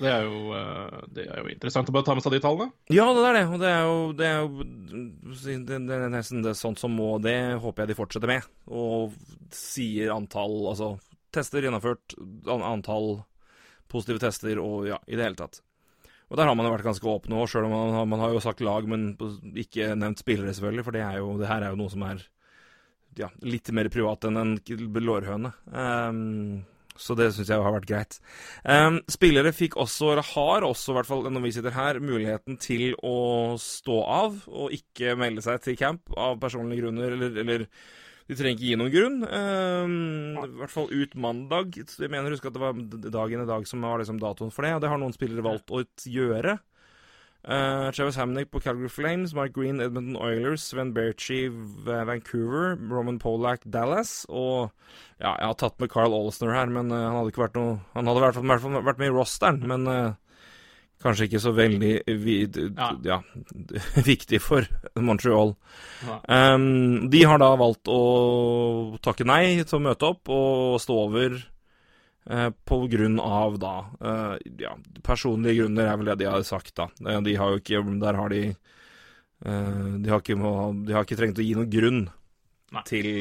Det er, jo, eh, det er, jo, interessant å bare ta med seg de tallene. Ja, det er det. Og det er jo, det er jo det, er nesten sånt som må Det håper jeg de fortsetter med. Og sier antall Altså tester gjennomført, antall positive tester og ja, i det hele tatt. Og der har man jo vært ganske åpne òg, sjøl om man har, man har, jo sagt lag, men ikke nevnt spillere, selvfølgelig. For det, jo, det her er jo noe som er ja, litt mer privat enn en lårhøne. Um, så det syns jeg har vært greit. Um, spillere fikk også, eller har også, i hvert fall når vi sitter her, muligheten til å stå av og ikke melde seg til camp av personlige grunner, eller, eller de trenger ikke gi noen grunn. Um, I hvert fall ut mandag. Jeg mener husk at det var dagen i dag som var liksom datoen for det, og det har noen spillere valgt å gjøre. Uh, Travis Hamnick på Calgary Flames, Mark Green, Edmonton Oilers, Sven Berchi, Vancouver, Roman Polak, Dallas. Og ja, jeg har tatt med Carl Olsner her, men uh, han hadde ikke vært noe Han hadde i hvert fall, vært med i rosteren, men uh, kanskje ikke så veldig vid, ja. ja [LAUGHS] viktig for Montreal. Ja. Um, de har da valgt å takke nei til å møte opp og stå over på grunn av da eh, Ja, personlige grunner er vel det de har sagt, da. Eh, de har jo ikke Der har de de har, ikke, de har ikke trengt å gi noen grunn Nei. til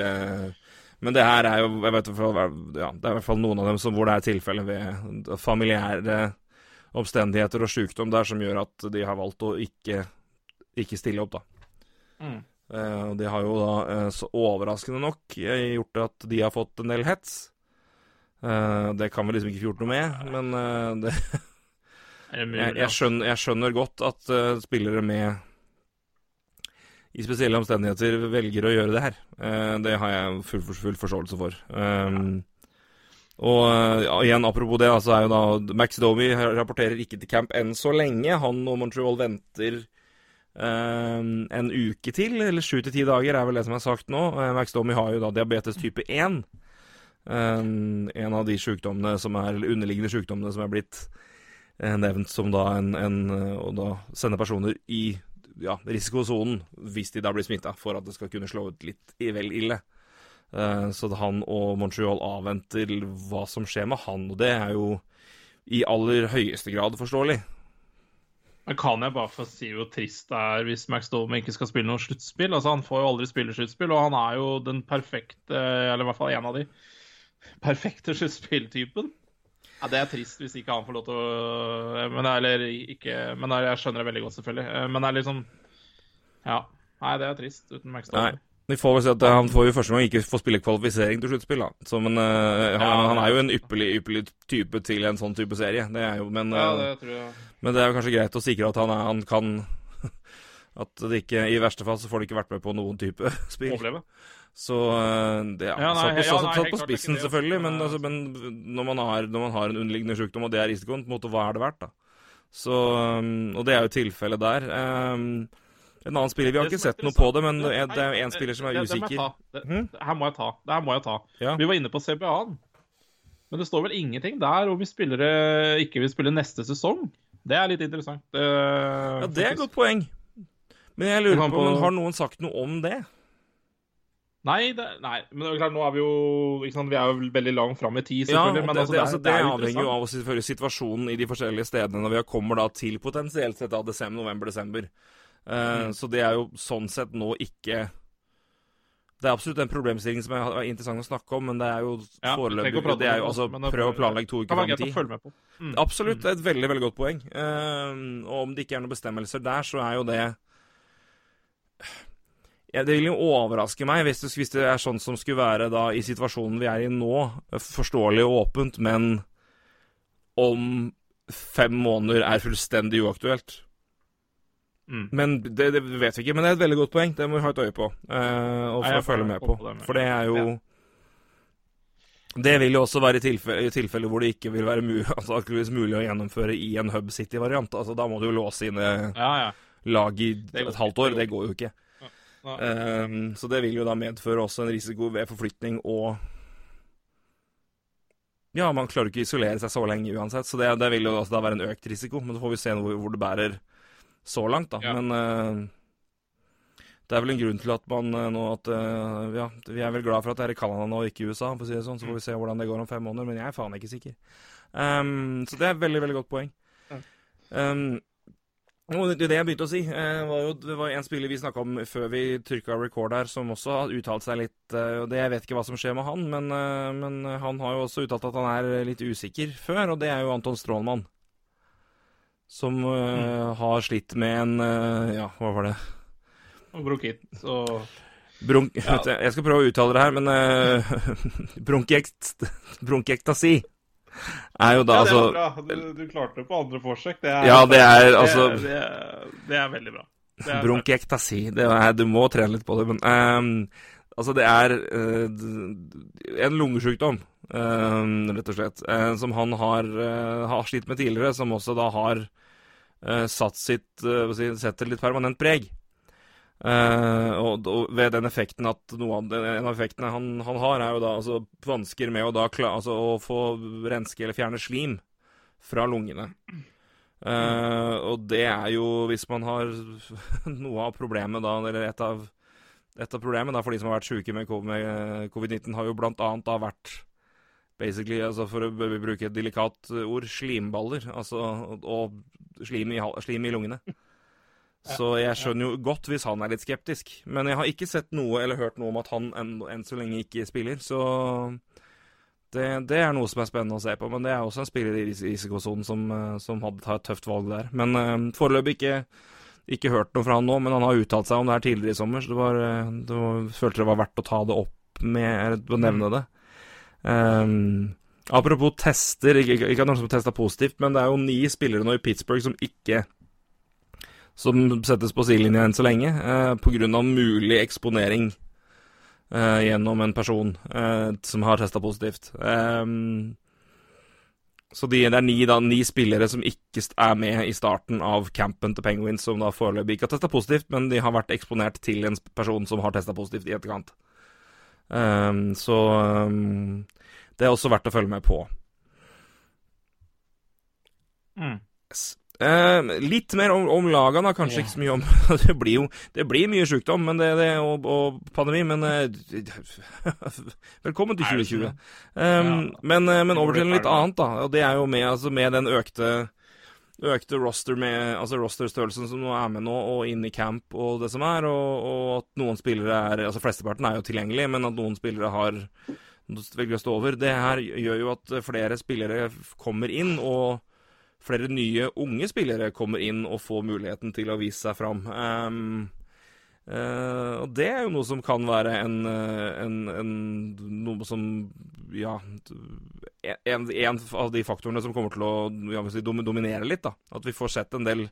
Men det her er jo jeg vet, ja, Det er i hvert fall noen av dem som, hvor det er tilfeller ved familiære omstendigheter og sykdom der som gjør at de har valgt å ikke, ikke stille opp, da. Mm. Uh, det har jo da, så overraskende nok, gjort at de har fått en del hets. Uh, det kan vi liksom ikke få gjort noe med, men uh, det jeg, jeg, skjønner, jeg, skjønner, godt at uh, spillere med i spesielle omstendigheter velger å gjøre det her. det har jeg full, full forståelse for. Um, og ja, igjen, apropos det, så er jo da Max Domi rapporterer ikke til camp enn så lenge. Han og Montreal venter en uke til, eller sju til ti dager er vel det som er sagt nå. Max Domi har jo da diabetes type 1. En, en av de sykdommene som er, underliggende sykdommene som er blitt eh, nevnt som da en, en Å da sende personer i ja, risikosonen hvis de da blir smitta, for at det skal kunne slå ut litt vel ille. Så han og Montreal avventer hva som skjer med han, og det er jo i aller høyeste grad forståelig. Men kan jeg bare få si hvor trist det er hvis Max Dolman ikke skal spille noe sluttspill? Altså, han får jo aldri spille sluttspill, og han er jo den perfekte, eller i hvert fall en av de perfekte sluttspilltypen. Ja, Det er trist hvis ikke han får lov til å men, Eller ikke Men jeg skjønner det veldig godt, selvfølgelig. Eh, men det er liksom Ja. Nei, det er trist uten Max Vi får vel si at Han får jo første gang ikke få spille kvalifisering til sluttspill. Så, men uh, han, ja, han, er jo en ypperlig, ypperlig type til en sånn type serie. Det er jo, men, ja, det tror jeg. men det er jo kanskje greit å sikre at han, er, han kan [LAUGHS] At det ikke, i verste fall så får de ikke vært med på noen type [LAUGHS] spill. Oppleve. Så eh, det er ja, satt på, ja, nei, satt på spissen, selvfølgelig, men, altså, men når, man har, når, man har, en underliggende sykdom, og det er risikoen, på en måte, hva er det verdt, da? Så, um, og det er jo tilfellet der. En annen spiller Vi har ikke sett noe på det, men det er én en spiller som er det- det usikker. Det, Hm? her må jeg ta. Det her må jeg ta. Ja. Vi var inne på CBA-en. Men det står vel ingenting der om vi spillere ikke vil spille neste sesong. Det er litt interessant. Det, Ja, det er et godt poeng. Men jeg lurer på, på- men har noen sagt noe om det? Nei, det, nei, men det er klart, nå er vi jo ikke sant, Vi er jo veldig langt fram i tid, selvfølgelig. Ja, men det, altså, det, altså, det, er avhenger jo av selvfølgelig situasjonen i de forskjellige stedene når vi kommer da til potensielt sett av desember, november, desember. Uh, Mm. Så det er jo sånn sett nå ikke Det er absolutt en problemstilling som er er interessant å snakke om, men det er jo Ja, foreløpig Det er jo altså Prøv å planlegge to uker fram i tid. Mm. Absolutt. Det er et veldig, veldig godt poeng. Uh, og om det ikke er noen bestemmelser der, så er jo det ja, Det vil jo overraske meg hvis det, hvis det er sånn som skulle være da i situasjonen vi er i nå, forståelig og åpent, men om fem måneder er fullstendig uaktuelt. Mm. Men det, det vet vi ikke. Men det er et veldig godt poeng. Det må vi ha et øye på. eh, og Nei, følge med på. på det For det er jo Ja. Det vil jo også være i tilfelle, i tilfelle hvor det ikke vil være mulig, [LAUGHS] altså, mulig å gjennomføre i en Hub City-variant. Altså, da må du jo låse inn eh, Ja, ja. lag i et halvt år. det Det går jo ikke. Ehm, så det vil jo da medføre også en risiko ved forflytning og Ja, man klarer ikke å isolere seg så lenge uansett, så det, det vil jo altså da være en økt risiko. Men så får vi se hvor, hvor det bærer så langt, da. Ja. Men uh, det er vel en grunn til at man uh, nå at uh, Ja, vi er vel glad for at det er i Canada nå, ikke i USA, for å si det sånn. Så får vi se hvordan det går om fem måneder, men jeg er faen ikke sikker. Um, så det er et veldig, veldig godt poeng. Ja. Og det, det jeg begynte å si, eh, var jo det var en spiller vi snakka om før vi trykka record her, som også har uttalt seg litt eh, og det Jeg vet ikke hva som skjer med han, men, eh, men han har jo også uttalt at han er litt usikker før, og det er jo Anton Strålmann. Som eh, har slitt med en Ja, hva var det? Og bronkitt, så Bronk... Ja. Jeg skal prøve å uttale det her, men [LAUGHS] uh, bronkiekt, bronkiekstasi er jo da Ja, det altså var bra. Du, du klarte det på andre forsøk. Det er, Ja, det er altså det, det, er- det er veldig bra. Er, du må trene litt på det, men um, Altså, det er uh, en lungesjukdom, uh, rett og slett, uh, som han har, eh, har slitt med tidligere, som også da har satt sitt uh, si, Setter litt permanent preg. Eh, og, og ved den effekten at av En av effektene han, han har, er jo da altså vansker med å da altså, å få renske eller fjerne slim fra lungene. Uh, og det er jo hvis man har [LAUGHS] noe av problemet da, eller et av, et av problemet da, for de som har vært syke med med covid-19, har jo blant annet da vært basically, altså for å bruke et delikat ord, slimballer. Altså, og slim, i, slim i lungene. Så jeg skjønner jo godt hvis han er litt skeptisk. Men jeg har ikke sett noe eller hørt noe om at han enn, enn så lenge ikke spiller. Så det, det er noe som er spennende å se på. Men det er også en spiller i ris- risikosonen som, eh, som hadde tatt et tøft valg der. Men uh, foreløpig ikke, ikke hørt noe fra han nå, men han har uttalt seg om det her tidligere i sommer, så det var, eh, det var, følte det var verdt å ta det opp med, å nevne det. Um, apropos tester, ikke, ikke at noen som testa positivt, men det er jo ni spillere nå i Pittsburgh som ikke som settes på sidelinja enn så lenge, eh, pga. mulig eksponering eh, gjennom en person eh, som har testa positivt. Ehm, så de, det er ni, da, ni spillere som ikke er med i starten av campen til Penguins, som da foreløpig ikke har testa positivt, men de har vært eksponert til en person som har testa positivt i etterkant. Ehm, så ehm, det er også verdt å følge med på. Mm. Yes. Eh, litt mer om, om lagene, da. Kanskje Ja. ikke så mye om [LAUGHS] Det blir jo det blir mye sykdom men det, det, og, og pandemi, men eh, [LAUGHS] Velkommen til Er 2020. sånn? Um, Ja. men, eh, men over til noe litt annet, da. Og det er jo med, altså, med den økte Økte roster med Altså rosterstørrelsen som nå er med nå, og inn i camp og det som er, og, og at noen spillere er Altså flesteparten er jo tilgjengelig, men at noen spillere har velger å stå over. Det her gjør jo at flere spillere kommer inn, og flere nye unge spillere kommer inn og får muligheten til å vise seg fram. Um, Uh, og det er jo noe som kan være en, eh, en, en Noe som Ja en, en av de faktorene som kommer til å ja, si, dominere litt. da At vi får sett en del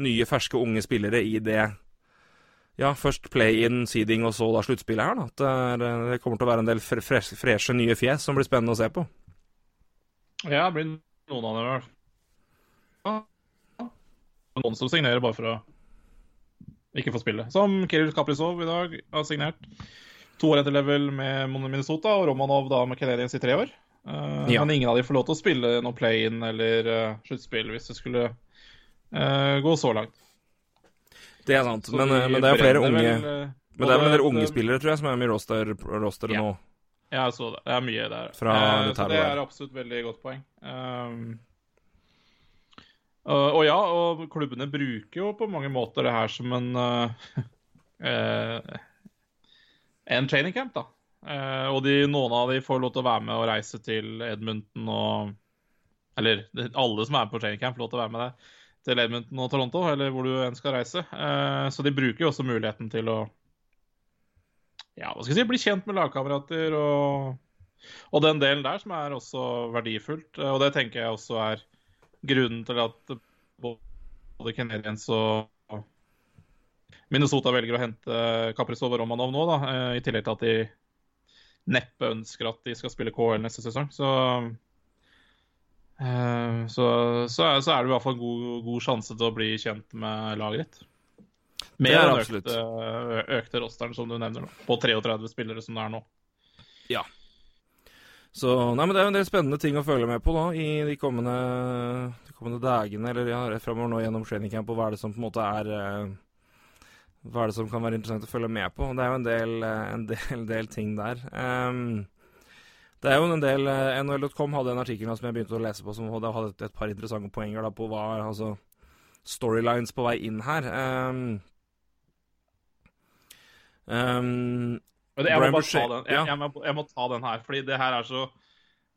nye, ferske, unge spillere i det ja, først play-in, seeding og så da sluttspillet her. da At det, er, det kommer til å være en del fre freshe, nye fjes som blir spennende å se på. Ja, det blir noen av dem i hvert. Noen som signerer bare for å ikke få spille. Som Kirill Kaprizov i dag har signert. To år etter level med Minnesota, og Romanov da med Canadiens i tre år. Uh, ja. Men ingen av de får lov til å spille noe play-in eller uh, sluttspill hvis det skulle uh, gå så langt. Det er sant, men, men, det er flere unge vel, Men det er vel en del unge spillere, tror jeg, som er med i roster, roster ja. nå. Ja, jeg så det. Det er mye der. Fra så det er absolutt veldig godt poeng. Um, og ja, og klubbene bruker jo på mange måter det her som en [LAUGHS] en training camp, da. Og de, noen av de får lov til å være med og reise til Edmonton og Eller alle som er på training camp, får lov til å være med deg til Edmonton og Toronto, eller hvor du enn skal reise. Så de bruker jo også muligheten til å ja, hva skal jeg si, bli kjent med lagkamerater og, og den delen der som er også verdifullt. Og det tenker jeg også er grunnen til at både Canadiens og Minnesota velger å hente Kaprizov og Romanov nå, da, i tillegg til at de neppe ønsker at de skal spille KL neste sesong. Så, uh, så, så, så, er det i hvert fall en god, god sjanse til å bli kjent med laget ditt. Med den økte, økte rosteren som du nevner, nå, på 33 spillere som det er nå. Ja. Så nei, men Det er jo en del spennende ting å følge med på da, i de kommende, de kommende dagene eller ja, fremover nå gjennom training camp. Og hva er det som på en måte er uh, hva er det som kan være interessant å følge med på? Det er jo en del, eh, en del, del ting der. Um, det er jo en del eh, NHL.com hadde en artikkel som jeg begynte å lese på, som hadde et, et par interessante poenger da, på hva altså storylines på vei inn her. Um, um, jeg, må ta den. Jeg, jeg, må, jeg, må, ta den her, fordi det her er så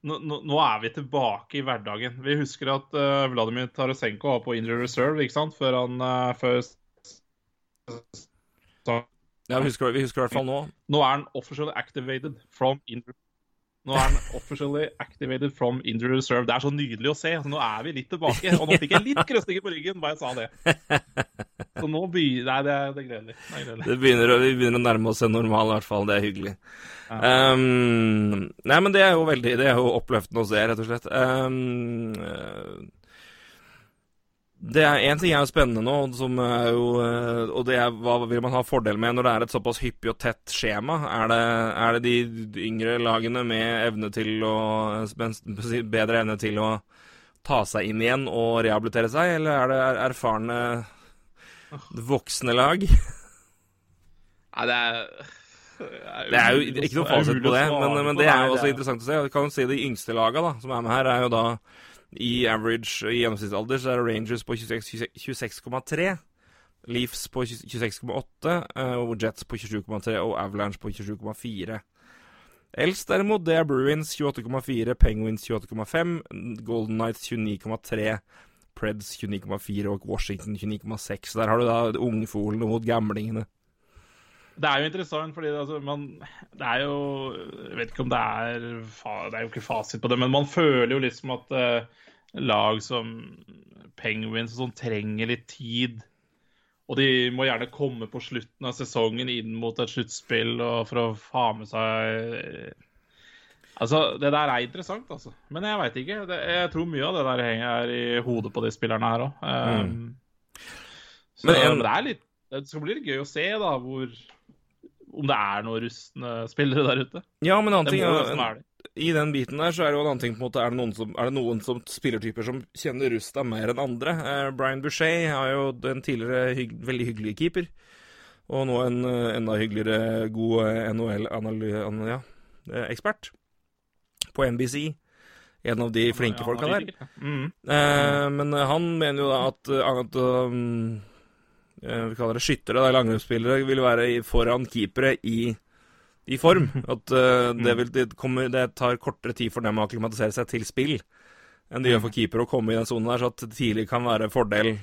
nå, nå, er vi tilbake i hverdagen. Vi husker at uh, Vladimir Tarasenko var på injury reserve ikke sant? før han uh, før ja, vi husker, vi husker i hvert fall nå. Nå er han officially activated from injury nå er han officially activated from injury reserve. Det er så nydelig å se. Så nå er vi litt tilbake. Og nå fikk jeg litt krøstinger på ryggen bare jeg sa det. Så nå begynner Nei, det er, det er gledelig. Det, er gledelig. det begynner, vi begynner å nærme oss en normal, i hvert fall. Det er hyggelig. Ja. Um, nei, men det er jo veldig Det er jo oppløftende å se, rett og slett. Um, det er Én ting er jo spennende nå, som er jo, eh, og det er hva vil man ha fordel med når det er et såpass hyppig og tett skjema? Er det, er det de yngre lagene med evne til å bedre evne til å ta seg inn igjen og rehabilitere seg, eller er det erfarne voksne lag? Nei, det er det er jo ikke noe fasit på det, men, men, det er jo også interessant å se. Vi kan jo si de yngste laga da, som er med her, er jo da i average i gjennomsnittsalder så er Rangers på 26,3. Leafs på 26,8, eh, og Jets på 27,3 og Avalanche på 27,4. Eldst derimot, det er Bruins 28,4, Penguins 28,5, Golden Knights 29,3, Preds 29,4 og Washington 29,6. Der har du da ungfolene mot gamlingene. Det er jo interessant, fordi altså, man, det er jo Jeg vet ikke om det er Det er jo ikke fasit på det, men man føler jo liksom at uh, lag som Penguins og sånn trenger litt tid. Og de må gjerne komme på slutten av sesongen inn mot et sluttspill for å ha med seg Altså, Det der er interessant, altså. Men jeg veit ikke. Det, jeg tror mye av det der henger i hodet på de spillerne her òg. Um, mm. Så men, en... det, er litt, det skal bli gøy å se da, hvor om det er noen rustne spillere der ute. Ja, men en annen ting er, I den biten der så er det jo en annen ting på en måte, Er det noen, som, er det noen som spillertyper som kjenner rusta mer enn andre? Eh, Brian Boucher har jo en tidligere hygg, veldig hyggelig keeper. Og nå en uh, enda hyggeligere god uh, NHL-ekspert ja, på NBC. En av de flinke folka der. Mm. Eh, men han mener jo da at, at um, Eh, vi kaller det skyttere, da, langrennsspillere, vil være foran keepere i, i form. [LAUGHS] At uh, det, vil, det, kommer, det, tar kortere tid for dem å akklimatisere seg til spill enn det gjør for keeper å komme i den sonen der, så at tidlig kan være fordel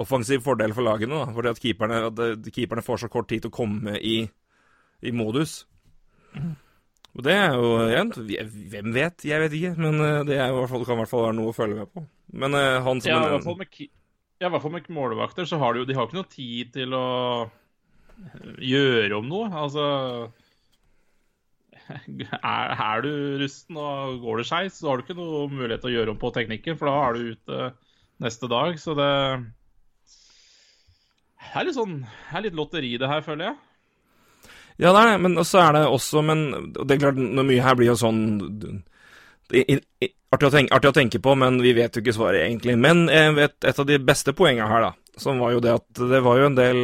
offensiv fordel for lagene. da, fordi at keeperne, at eh, keeperne får så kort tid til å komme i, i modus. Og det er jo igjen, Hvem vet? Jeg vet ikke. Men det er jo, kan i hvert fall være noe å følge med på. Men uh, han som ja, i hvert fall med ja, i hvert fall med målvakter så har de jo de har ikke noe tid til å gjøre om noe. Altså er, er du rusten og går det skeis, så har du ikke noe mulighet til å gjøre om på teknikken, for da er du ute neste dag. Så det er litt sånn er litt lotteri, det her, føler jeg. Ja, det er det, men så er det også Men det er klart, mye her blir jo sånn artig, å tenke, artig, å tenke, på, men vi vet jo ikke svaret, egentlig. Men vet, et av de beste poengene her, da, som var jo det at det var jo en del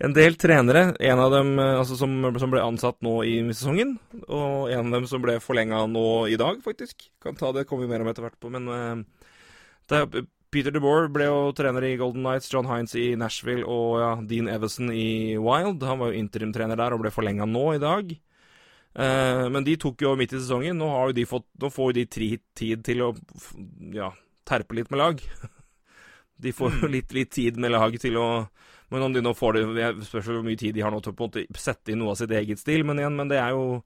en del trenere, en av dem altså, som, som, ble ansatt nå i sesongen, og en av dem som ble forlenga nå i dag, faktisk. Kan ta det, kommer vi mer om etter hvert på, men det, Peter DeBoer ble jo trener i Golden Nights, John Hines i Nashville og ja, Dean Everson i Wild. Han var jo interimtrener der og ble forlenga nå i dag. Eh, men de tok jo midt i sesongen. Nå, har jo de fått, nå får jo de tri, tid til å ja, terpe litt med lag. [LAUGHS] De får jo mm. litt, litt, tid med lag til å Men om de nå får det Spørs hvor mye tid de har nå til å sette inn noe av sitt eget stil. Men igjen, men det er jo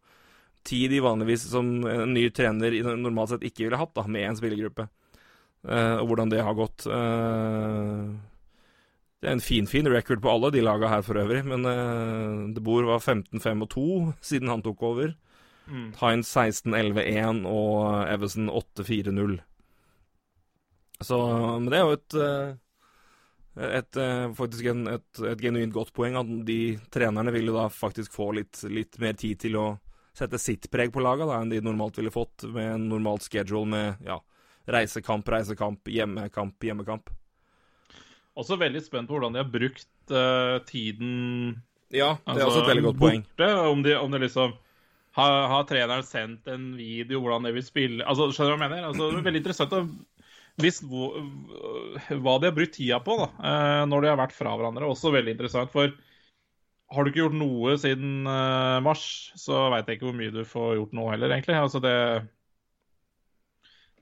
tid de vanligvis som en ny trener normalt sett ikke ville hatt da, med en spillergruppe. Eh, og hvordan det har gått. Uh, det er en finfin fin record på alle de laga her for øvrig, men uh, De Boer var 15-5 og 2 siden han tok over. Mm. Hines 16-11-1 og Everson 8-4-0. Så Men det er jo et, et, et faktisk en, et, et, genuint godt poeng at de trenerne vil jo da faktisk få litt, litt mer tid til å sette sitt preg på laga enn de normalt ville fått med en normalt schedule med ja, reisekamp, reisekamp, hjemmekamp, hjemmekamp. Også veldig spent på hvordan de har brukt uh, tiden Ja, det er altså, også et veldig godt poeng. Borte, om, de, om de liksom har, har, treneren sendt en video hvordan de vil spille altså, Skjønner du hva jeg mener? Altså, det er veldig interessant å vise hva de har brukt tida på da, uh, når de har vært fra hverandre. Også veldig interessant, for har du ikke gjort noe siden uh, mars, så veit jeg ikke hvor mye du får gjort nå heller, egentlig. Altså, det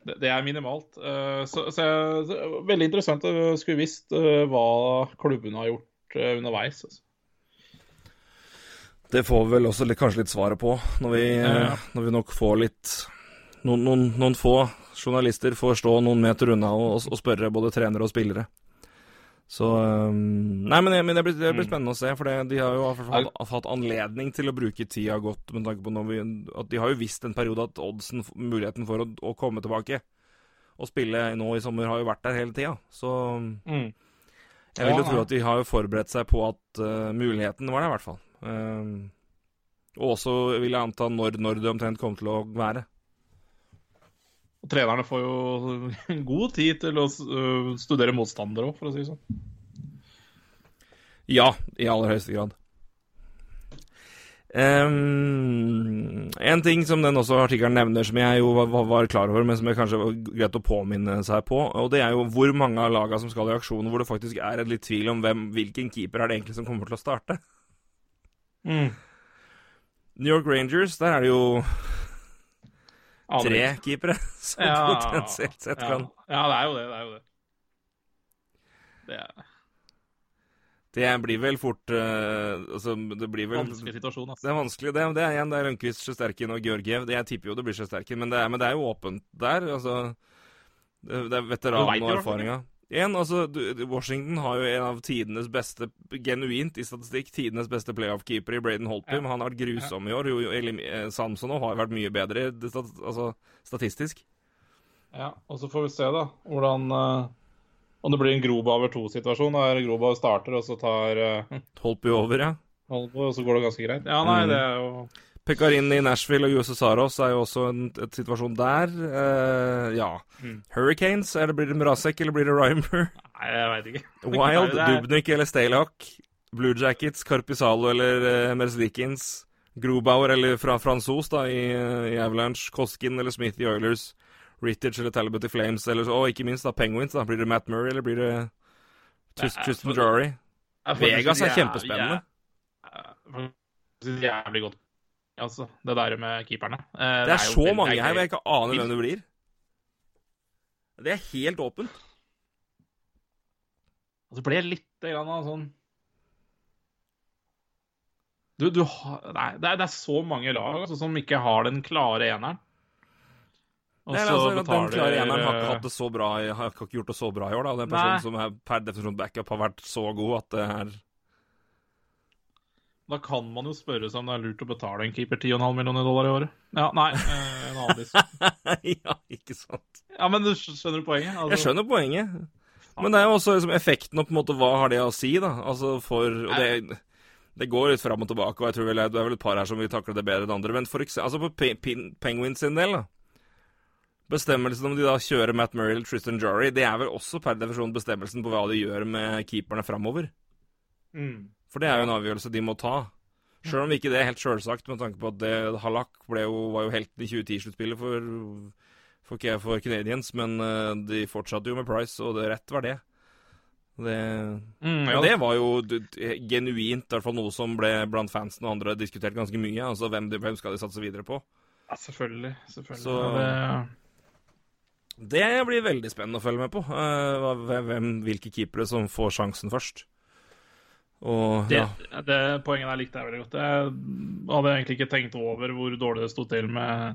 det, det er minimalt. Uh, så, så, så, Veldig interessant å skulle visst uh, hva klubben har gjort underveis. Altså. Det får vi vel også litt, kanskje litt svaret på, når vi, ja. når vi nok får litt noen, noen, noen, få journalister får stå noen meter unna og, og spørre både trenere og spillere. Så um, Nei, men, men det, blir, det, blir, mm. spennende å se, for det, de har jo hatt, hatt, anledning til å bruke tida godt med tanke på vi, at De har jo visst en periode at oddsen, muligheten for å, å, komme tilbake og spille nå i sommer, har jo vært der hele tida. Så mm. jeg vil jo tro at de har jo forberedt seg på at uh, muligheten var der, i hvert fall. Um, og også vil jeg anta når, når det omtrent kommer til å være. Og trenerne får jo god tid til å øh, studere motstandere òg, for å si det sånn. Ja, i aller høyeste grad. Um, en ting som den også artikkelen nevner, som jeg jo var, var, klar over, men som jeg kanskje var greit å påminne seg på, og det er jo hvor mange av lagene som skal i aksjon, hvor det faktisk er litt tvil om hvem, hvilken keeper er det egentlig som kommer til å starte. Mm. New York Rangers, der er det jo tre keepere [LAUGHS] som ja, potensielt sett kan Ja, det er jo det. Det er jo det. Det, er... det blir vel fort uh, altså, Det blir vel Vanskelig situasjon, altså. Det er vanskelig. Det, det er igjen det er Rønquist, Sjesterkin og Georgiev. Jeg tipper jo det blir Sjesterkin, men, men, det er jo åpent der. Altså, det, det er veteranen og erfaringa. En, altså, Washington har jo en av tidenes beste, genuint i statistikk, tidenes beste playoff-keeper i Braden Holtby, ja. men han har vært grusom i år. Jo, eh, Samson har vært mye bedre altså, statistisk. Ja, og så får vi se, da, hvordan uh, Om det blir en Groba over to-situasjon, der Groba starter, og så tar uh, Holtby over, ja. Holtby, og så går det ganske greit. Ja, nei, mm. det er jo Pekarin i Nashville og USS Saros er jo også en et situasjon der. Uh, ja. Mm. Hurricanes, eller blir det Mrazek, eller blir det Rymer? Nei, jeg veit ikke. Wild, Dubnik eller Staylock. Blue Jackets, Carpisalo eller uh, Merzlikins. Grobauer eller fra fransos da, i, i, Avalanche. Koskin eller Smith i Oilers. Rittich eller Talbot i Flames. Eller, og ikke minst da Penguins. da, Blir det Matt Murray, eller blir det Tristan Drury? Vegas er kjempespennende. Jævlig godt altså, det der med keeperne. Eh, det, er det er så mange her og jeg ikke aner hvem det blir. Det er helt åpent. Og så ble jeg lite grann av sånn du, du har, nei, det, er, det, er, så mange lag altså, som ikke har den klare eneren. Og Nei, altså, betaler, Den klare eneren har ikke hatt det så bra har ikke gjort det så bra i år. da. Den personen som er per definisjon backup, har vært så god at det er da kan man jo spørre seg om det er lurt å betale en keeper 10,5 millioner dollar i året. Ja, nei, eh, en annen [LAUGHS] ja, ikke sant. Ja, men du skjønner du poenget? Altså, jeg skjønner poenget. Men det er jo også liksom, effekten og på en måte hva har det å si, da? Altså for og det, det går litt fram og tilbake, og jeg tror vel det er vel et par her som vil takle det bedre enn andre. Men for eksempel, altså på Pe Pe Penguins sin del, da. Bestemmelsen om de da kjører Matt Murray eller Tristan Jarry, det er vel også per definisjon bestemmelsen på hva de gjør med keeperne framover. Mm. For det er jo en avgjørelse de må ta. Sjøl om ikke det er helt sjølsagt, med tanke på at det, Halak jo, var jo helten i 2010-sluttspillet for, for, for Canadians, men uh, de fortsatte jo med Price, og det rett var det. Det, Mm, ja, det var jo genuint, i hvert fall noe som ble blant fansen og andre diskutert ganske mye. Altså, hvem, de- hvem skal de satse videre på? ja, selvfølgelig. selvfølgelig. Så- Det, Det blir veldig spennende å følge med på. eh, hvem- hvilke keepere som får sjansen først. Og ja. det poenget der likte jeg veldig godt. Jeg hadde egentlig ikke tenkt over hvor dårlig det sto til med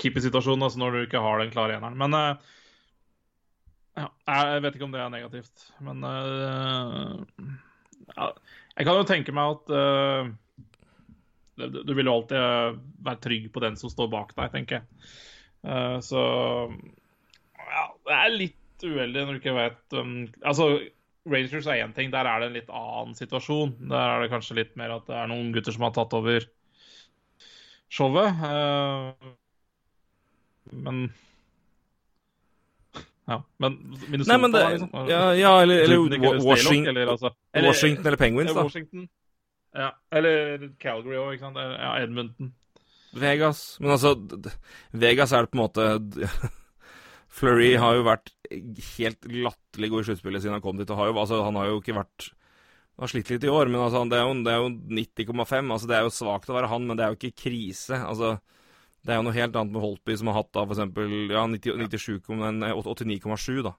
keepersituasjonen, altså når du ikke har den klare eneren. Men eh, ja, jeg vet ikke om det er negativt. Men eh, ja, jeg kan jo tenke meg at uh, du- vil jo alltid være trygg på den som står bak deg, tenker jeg. Uh, så ja, det er litt uheldig når du ikke vet um, Altså, Rangers er én ting, der er det en litt annen situasjon. Der er det kanskje litt mer at det er noen gutter som har tatt over showet. eh, men Ja, men Minnesota, Nei, men det liksom. Ja, ja eller, eller eller Washington, eller, altså, eller- Washington eller Penguins, da. Washington. Ja, eller Calgary òg, ikke sant. Ja, Edmonton. Vegas. Men altså, Vegas er det på en måte Fleury har jo vært helt latterlig god i sluttspillet siden han kom dit. Og har jo, altså, han har jo ikke vært har slitt litt i år, men altså, det er jo, det er jo 90,5. Altså, det er jo svakt å være han, men det er jo ikke krise. Altså, det er jo noe helt annet med Holtby, som har hatt da f.eks. Ja, 90 97, men, eh, 89,7, da.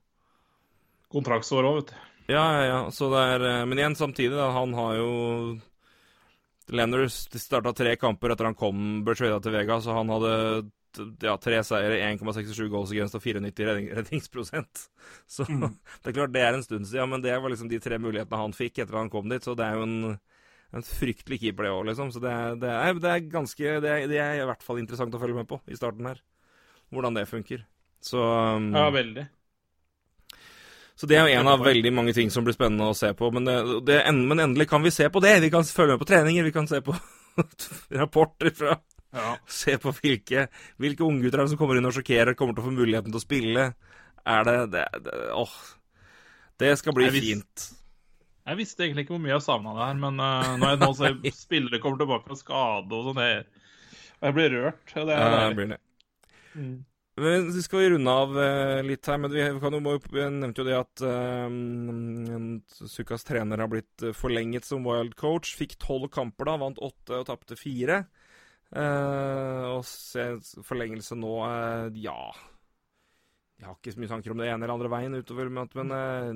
Kontraktsår òg, vet du. Ja, ja, ja. Så det er eh, Men igjen, samtidig, da. Han har jo Lenners starta tre kamper etter han kom, ble trada til Vegas, og han hadde ja, tre seire, 1,67 goals against og 94 redning, redningsprosent. [LAUGHS] Så Mm. det er klart, det er en stund siden, men det var liksom de tre mulighetene han fikk etter han kom dit, så det er jo en, en fryktelig keeper, det òg, liksom. Så det er, det, er, det er ganske det er, det er i hvert fall interessant å følge med på i starten her, hvordan det funker. Så um, Ja, veldig. så det er jo en av veldig mange ting som blir spennende å se på. Men, det, det, men endelig kan vi se på det. Vi kan følge med på treninger, vi kan se på [LAUGHS] rapporter fra Ja. Se på hvilke, hvilke unggutter er som kommer inn og sjokkerer, kommer til å få muligheten til å spille. Er det, det, det Åh. Det skal bli Jeg fint. Jeg visste egentlig ikke hvor mye jeg savna det her, men uh, når jeg nå ser [LAUGHS] spillere kommer tilbake fra skade og sånn Jeg blir rørt. Det er ja, blir det. Mm. Men så skal vi runde av uh, litt her, men vi, kan vi nevnte jo det at uh, Sukas trener har blitt forlenget som wild coach. Fikk tolv kamper da, vant åtte og tapte fire. Eh, og se, forlengelse nå uh, Ja. Jeg har ikke så mye tanker om det ene eller andre veien utover, men, eh,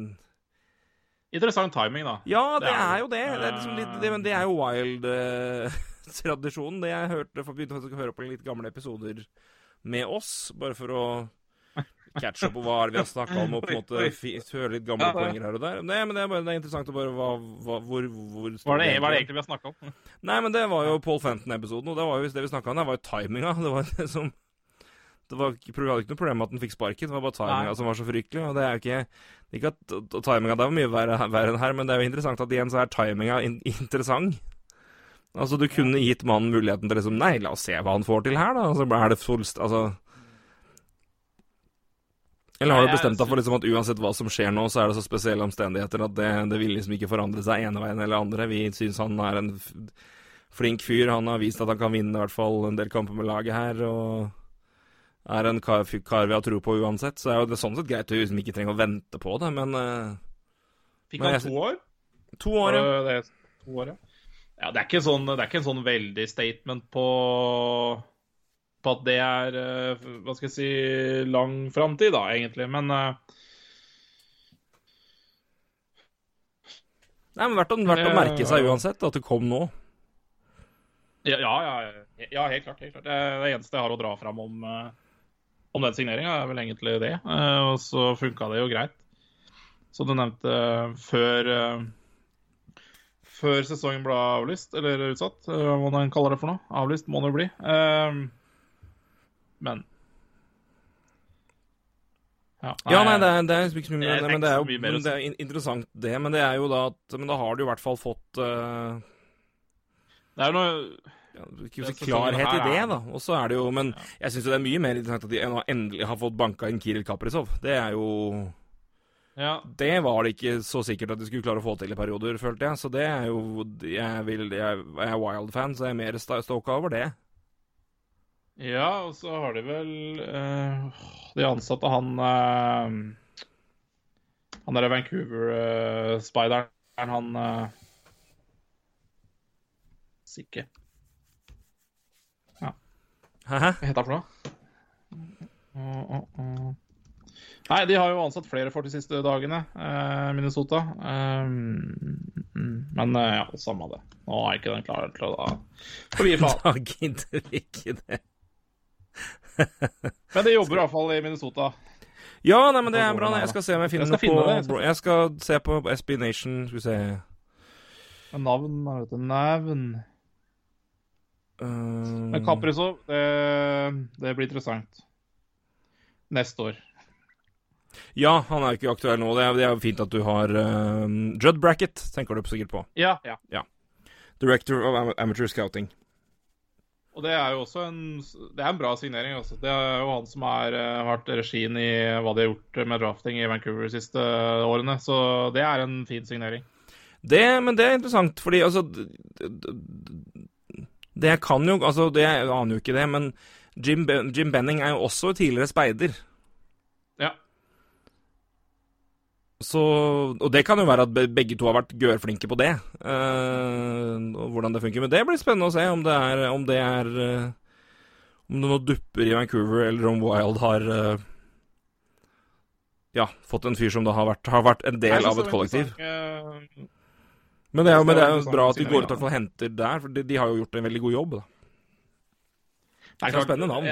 Interessant timing, da. Ja, det Det er er jo det. Det er, liksom litt, det, men det er jo wild-tradisjonen. [LAUGHS] det jeg hørte, for begynte faktisk å høre på litt gamle episoder med oss, bare for å catche up på hva er det vi har snakka om, og på en måte høre litt gamle Ja, poenger her og der. Nei, men det er, bare, det er interessant å bare hva, hva, hvor, hvor Hva er det, hva er det egentlig vi har snakka om? Nei, men det var jo Paul Fenton-episoden, og det var jo det vi snakka om. Det var jo timinga. Det var det som det var, ikke- hadde ikke noe problem med at den fikk sparken, det var bare timinga Nei. som var så fryktelig. Og det er jo ikke Ikke at og timinga der var mye verre, verre enn her, men det er jo interessant at igjen så er timinga in, interessant. Altså, du kunne gitt mannen muligheten til liksom Nei, la oss se hva han får til her, da. Altså, er det fullst... Altså Eller har du bestemt deg for liksom at uansett hva som skjer nå, så er det så spesielle omstendigheter at det, det vil liksom ikke forandre seg ene veien eller andre. Vi syns han er en flink fyr. Han har vist at han kan vinne i hvert fall en del kamper med laget her. og er en kar, kar vi har tro på uansett. Så er jo det sånn sett greit å liksom ikke trenger å vente på det, men eh, Fikk Men han jeg- to år? to år, ja. Det- det to år, ja. ja det, er ikke sånn, det er ikke en sånn veldig statement på på at det er eh, hva skal jeg si lang framtid, da, egentlig. Men eh, Nei, men verdt å, verdt å merke seg uansett at det kom nå. ja, ja, ja, ja, helt klart. Helt klart. Det, er det eneste jeg har å dra fram om, eh, om den signeringa, er vel egentlig det. Eh, og så funka det jo greit. Som du nevnte eh, før eh, før sesongen ble avlyst, eller utsatt, eh, hva man kaller det for noe. Avlyst må det bli. Men Ja, Ja, nei, det er, det er ikke så mye, Det men det er jo mer men det er interessant, det. Men det er jo da at Men da har du i hvert fall fått uh, det er jo noe ja, ikke si klarhet i det, da. Og så er det jo Men Ja. jeg syns jo det er mye mer interessant at de endelig har fått banka inn Kiril Kaprizov. Det er jo Ja, Det var det ikke så sikkert at de skulle klare å få til i perioder, følte jeg. Så det er jo Jeg, vil, jeg, jeg er Wild-fan, så jeg er mer stoka over det. Ja og så har de vel uh, De ansatte han uh, Han derre Vancouver-spideren, han uh, Sikke. Hæ? Hva heter han for noe? Nei, de har jo ansatt flere for de siste dagene, eh, Minnesota. Men eh, ja, samme det. Nå er ikke den klar til å da forbi gi faen. Da gidder ikke det. [LAUGHS] Men det jobber i hvert fall i Minnesota. Ja, nei, men det er bra. Jeg skal se om jeg finner Jeg noe på det, jeg Jeg skal se på SB Nation. Skal vi se Navn, hva heter? Navn uh, Men Kaprizov, det, det blir interessant. Neste år. Ja, han er ikke aktuell nå. Det er, det er fint at du har uh, Judd Brackett, tenker du sikkert på. Ja, ja. Director of Amateur Scouting. Og det er jo også en, det er en bra signering. Også. Det er jo han som har eh, vært regien i hva de har gjort med drafting i Vancouver de siste årene. Så det er en fin signering. Det, men det er interessant, fordi altså Det kan jo Altså, det, jeg aner jo ikke det, men Jim, Jim Benning er jo også tidligere speider. Ja. Så, og det kan jo være at begge to har vært gørflinke på det. Uh, og hvordan det funker. Men det blir spennende å se om det er Om det er uh, Om det nå dupper i Vancouver, eller om Wild har uh, Ja, fått en fyr som da har vært, har vært en del av et kollektiv. Men det er jo, men det er jo bra at de går ut og henter der, for de, de har jo gjort en veldig god jobb. da. Det er klart, spennende navn.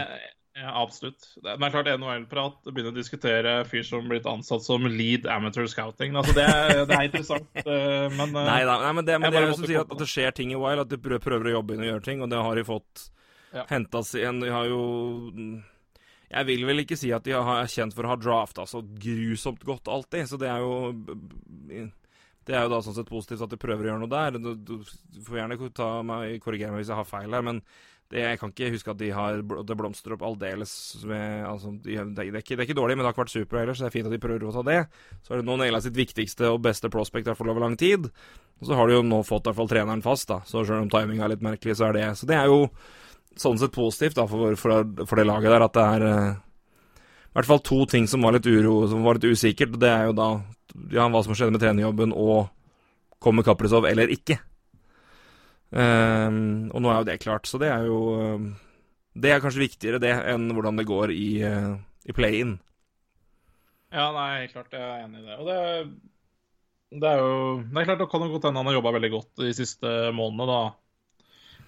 Ja, absolutt. Det er, klart NHL-prat begynner å diskutere fyr som blitt ansatt som lead amateur scouting. Altså, det, er, det er interessant, [LAUGHS] eh, men eh, Nei, da, nei, men det, men det er jo som sier at, at det skjer ting i Wild, at de prøver, å jobbe inn og gjøre ting, og det har de fått Ja. henta igjen. De har jo Jeg vil vel ikke si at de er kjent for å ha drafta så grusomt godt alltid, så det er jo Det er jo da sånn sett positivt at de prøver å gjøre noe der. Du, du får gjerne ta meg, korrigere meg hvis jeg har feil her, men det, jeg kan ikke huske at de har det blomstrer opp aldeles altså, de, det, er ikke, det er ikke dårlig, men det har ikke vært super ellers, så det er fint at de prøver å ta det. Så har de nå naila sitt viktigste og beste prospect fall over lang tid. Og så har de jo nå fått hvert fall treneren fast, da. Så selv om timinga er litt merkelig, så er det Så det er jo sånn sett positivt da for, for, for det laget der, at det er uh, i hvert fall to ting som var litt uro, som var litt usikkert. Det er jo da ja, hva som skjedde med trenerjobben, og kommer Kaprizov eller ikke. Ehm, og nå er jo det klart, så det er jo ehm, Det er kanskje viktigere det enn hvordan det går i, eh, i play-in. Ja, nei, helt klart. Jeg er enig i det. Og det, det er jo Det er klart, det kan jo godt hende han har jobba veldig godt de siste månedene, da.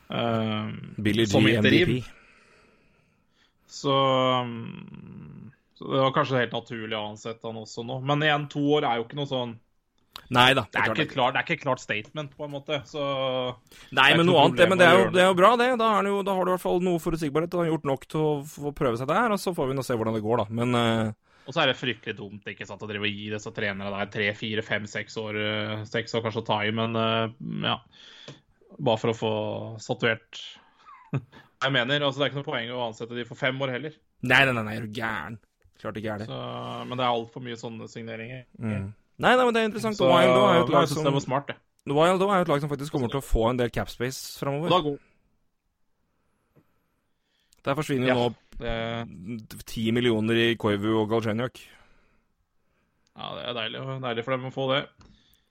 Uh, Billy G. MVP. Så, så det var kanskje helt naturlig å ansette han også nå. Men igjen, to år er jo ikke noe sånn Nei da. Det er klart ikke, det er ikke et klart statement, på en måte. Så Nei, men noe annet. Det, men det er, jo, det er jo bra, det. Da, det jo, da har du i hvert fall noe forutsigbarhet. Du har gjort nok til å få prøve seg der, og så får vi nå se hvordan det går, da. Men uh... Og så er det fryktelig dumt ikke sant, å drive og gi disse trenerne der tre, fire, fem, seks år eh, Seks år kanskje å ta i, men eh, ja. Bare for å få statuert [LAUGHS] Jeg mener, altså Det er ikke noe poeng å ansette de for fem år heller. Nei, nei, nei, er du gæren? Klart ikke er det. Så, men det er altfor mye sånne signeringer. Mm. Nei, nei, men det er interessant. Så Wild er jo et lag som det var smart, det. Wild er jo et lag som faktisk kommer til å få en del capspace framover. Der forsvinner jo Ja. nå det, ti millioner i Koivu og Galchenyuk. Ja, det er deilig, deilig for dem å få det.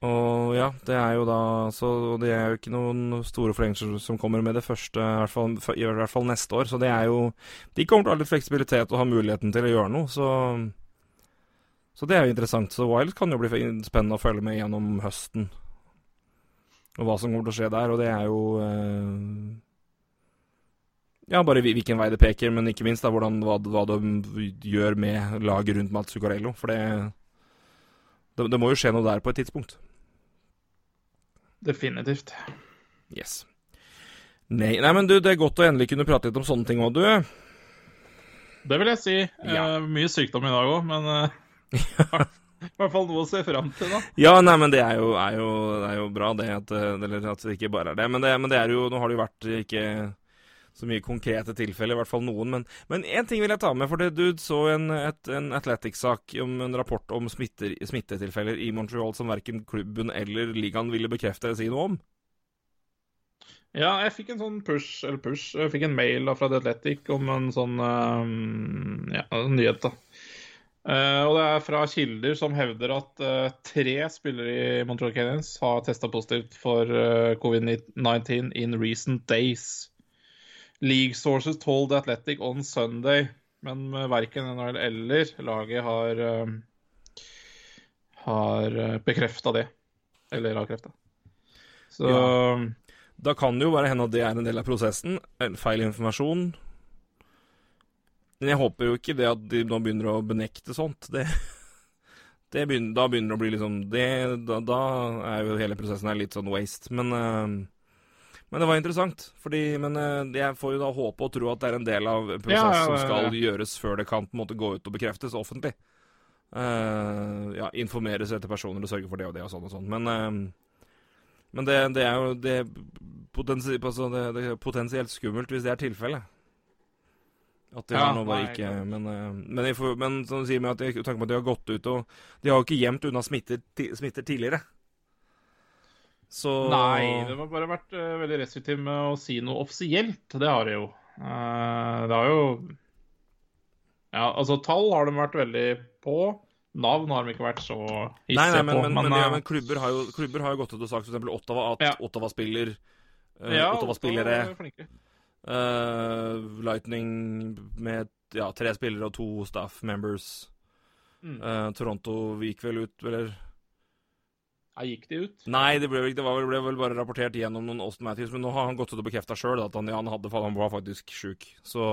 Og ja, det er jo da Så det er jo ikke noen store forlengelser som kommer med det første, i hvert fall, i hvert fall neste år. Så det er jo De kommer til å ha litt fleksibilitet og ha muligheten til å gjøre noe, så Så det er jo interessant. Så Wild kan jo bli spennende å følge med gjennom høsten. Og hva som kommer til å skje der. Og det er jo eh, Ja, bare hvilken vei det peker, men ikke minst da hvordan, hva, hva de gjør med laget rundt Mats Zuccarello. For det, det Det må jo skje noe der på et tidspunkt. Definitivt. Yes. Nei, nei, men du, det er godt å endelig kunne prate litt om sånne ting òg, du. Det vil jeg si. Ja. Eh, mye sykdom i dag òg, men eh, i hvert fall noe å se fram til, da. Ja, nei, men det er jo, er jo, det er jo bra, det. At, eller at det ikke bare er det. Men det, men det er jo Nå har det jo vært ikke så mye konkrete tilfeller, i hvert fall noen. Men, men én ting vil jeg ta med. For det, du så en, et, en Athletics-sak om en rapport om smitter, smittetilfeller i Montreal som verken klubben eller ligaen ville bekrefte eller si noe om. Ja, jeg fikk en sånn push, eller push, jeg fikk en mail da fra The Athletic om en sånn um, ja, en nyhet, da. Eh, og det er fra kilder som hevder at eh, tre spillere i Montreal Canadiens har testa positivt for eh, covid-19 in recent days. League sources told Athletic on Sunday, men verken NHL eller laget har har bekrefta det. Eller avkrefta. Så Ja. Da kan det jo bare hende at det er en del av prosessen. Feil informasjon. Men jeg håper jo ikke det at de nå begynner å benekte sånt. Det, det begynner, da begynner det å bli liksom det, da, da er jo hele prosessen her litt sånn waste. Men, eh, men det var interessant. Fordi, men eh, jeg får jo da håpe og tro at det er en del av prosessen ja, Ja, ja, som skal gjøres før det kan på en måte gå ut og bekreftes offentlig. Uh, ja, informeres etter personer og sørge for det og det og sånn og sånn. Men men det, det er jo det, potensi, altså det, det er potensielt skummelt hvis det er tilfellet. At det Ja, nå bare nei, ikke. Men, eh, men, får, men som du sier med at jeg tenker på at de har gått ut og De har jo ikke gjemt unna smitter, smitter tidligere. Så Nei, de har bare vært uh, veldig restriktive med å si noe offisielt. Det har de jo. Uh, det har jo Ja, altså tall har de vært veldig på. Navn har de ikke vært så hissige Nei, nei, men, på. men, men, ja, eh, men klubber, har jo, klubber har jo gått ut og sagt f.eks. Ottawa at Ja. Ottawa spiller uh, ja, Ottawa-spillere Ottawa eh, Lightning med ja, tre spillere og to staff members. Mm. Uh, Toronto gikk vel ut, eller Ja, gikk de ut? Nei, det ble, vel- det var, vel- ble vel bare rapportert gjennom noen Austin Matthews, men nå har han gått ut og bekrefta sjøl at han, ja, han, hadde, han var faktisk sjuk. Så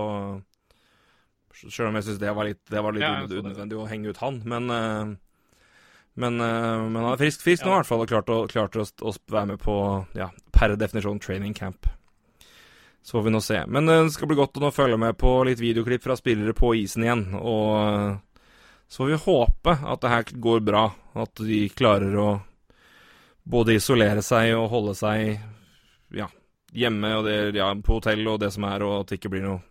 Sjøl om jeg syns det var litt, det var litt Ja, unødvendig å henge ut han, men eh, men, men han er frisk, frisk nå i hvert fall, og klarte å, klart å, å være med på, ja, per definisjon, training camp. Så får vi nå se. Men eh, det skal bli godt å nå følge med på litt videoklipp fra spillere på isen igjen. Og eh, så får vi håpe at det her går bra. At de klarer å både isolere seg og holde seg ja, hjemme det, ja, på hotell og det som er, og at det ikke blir noe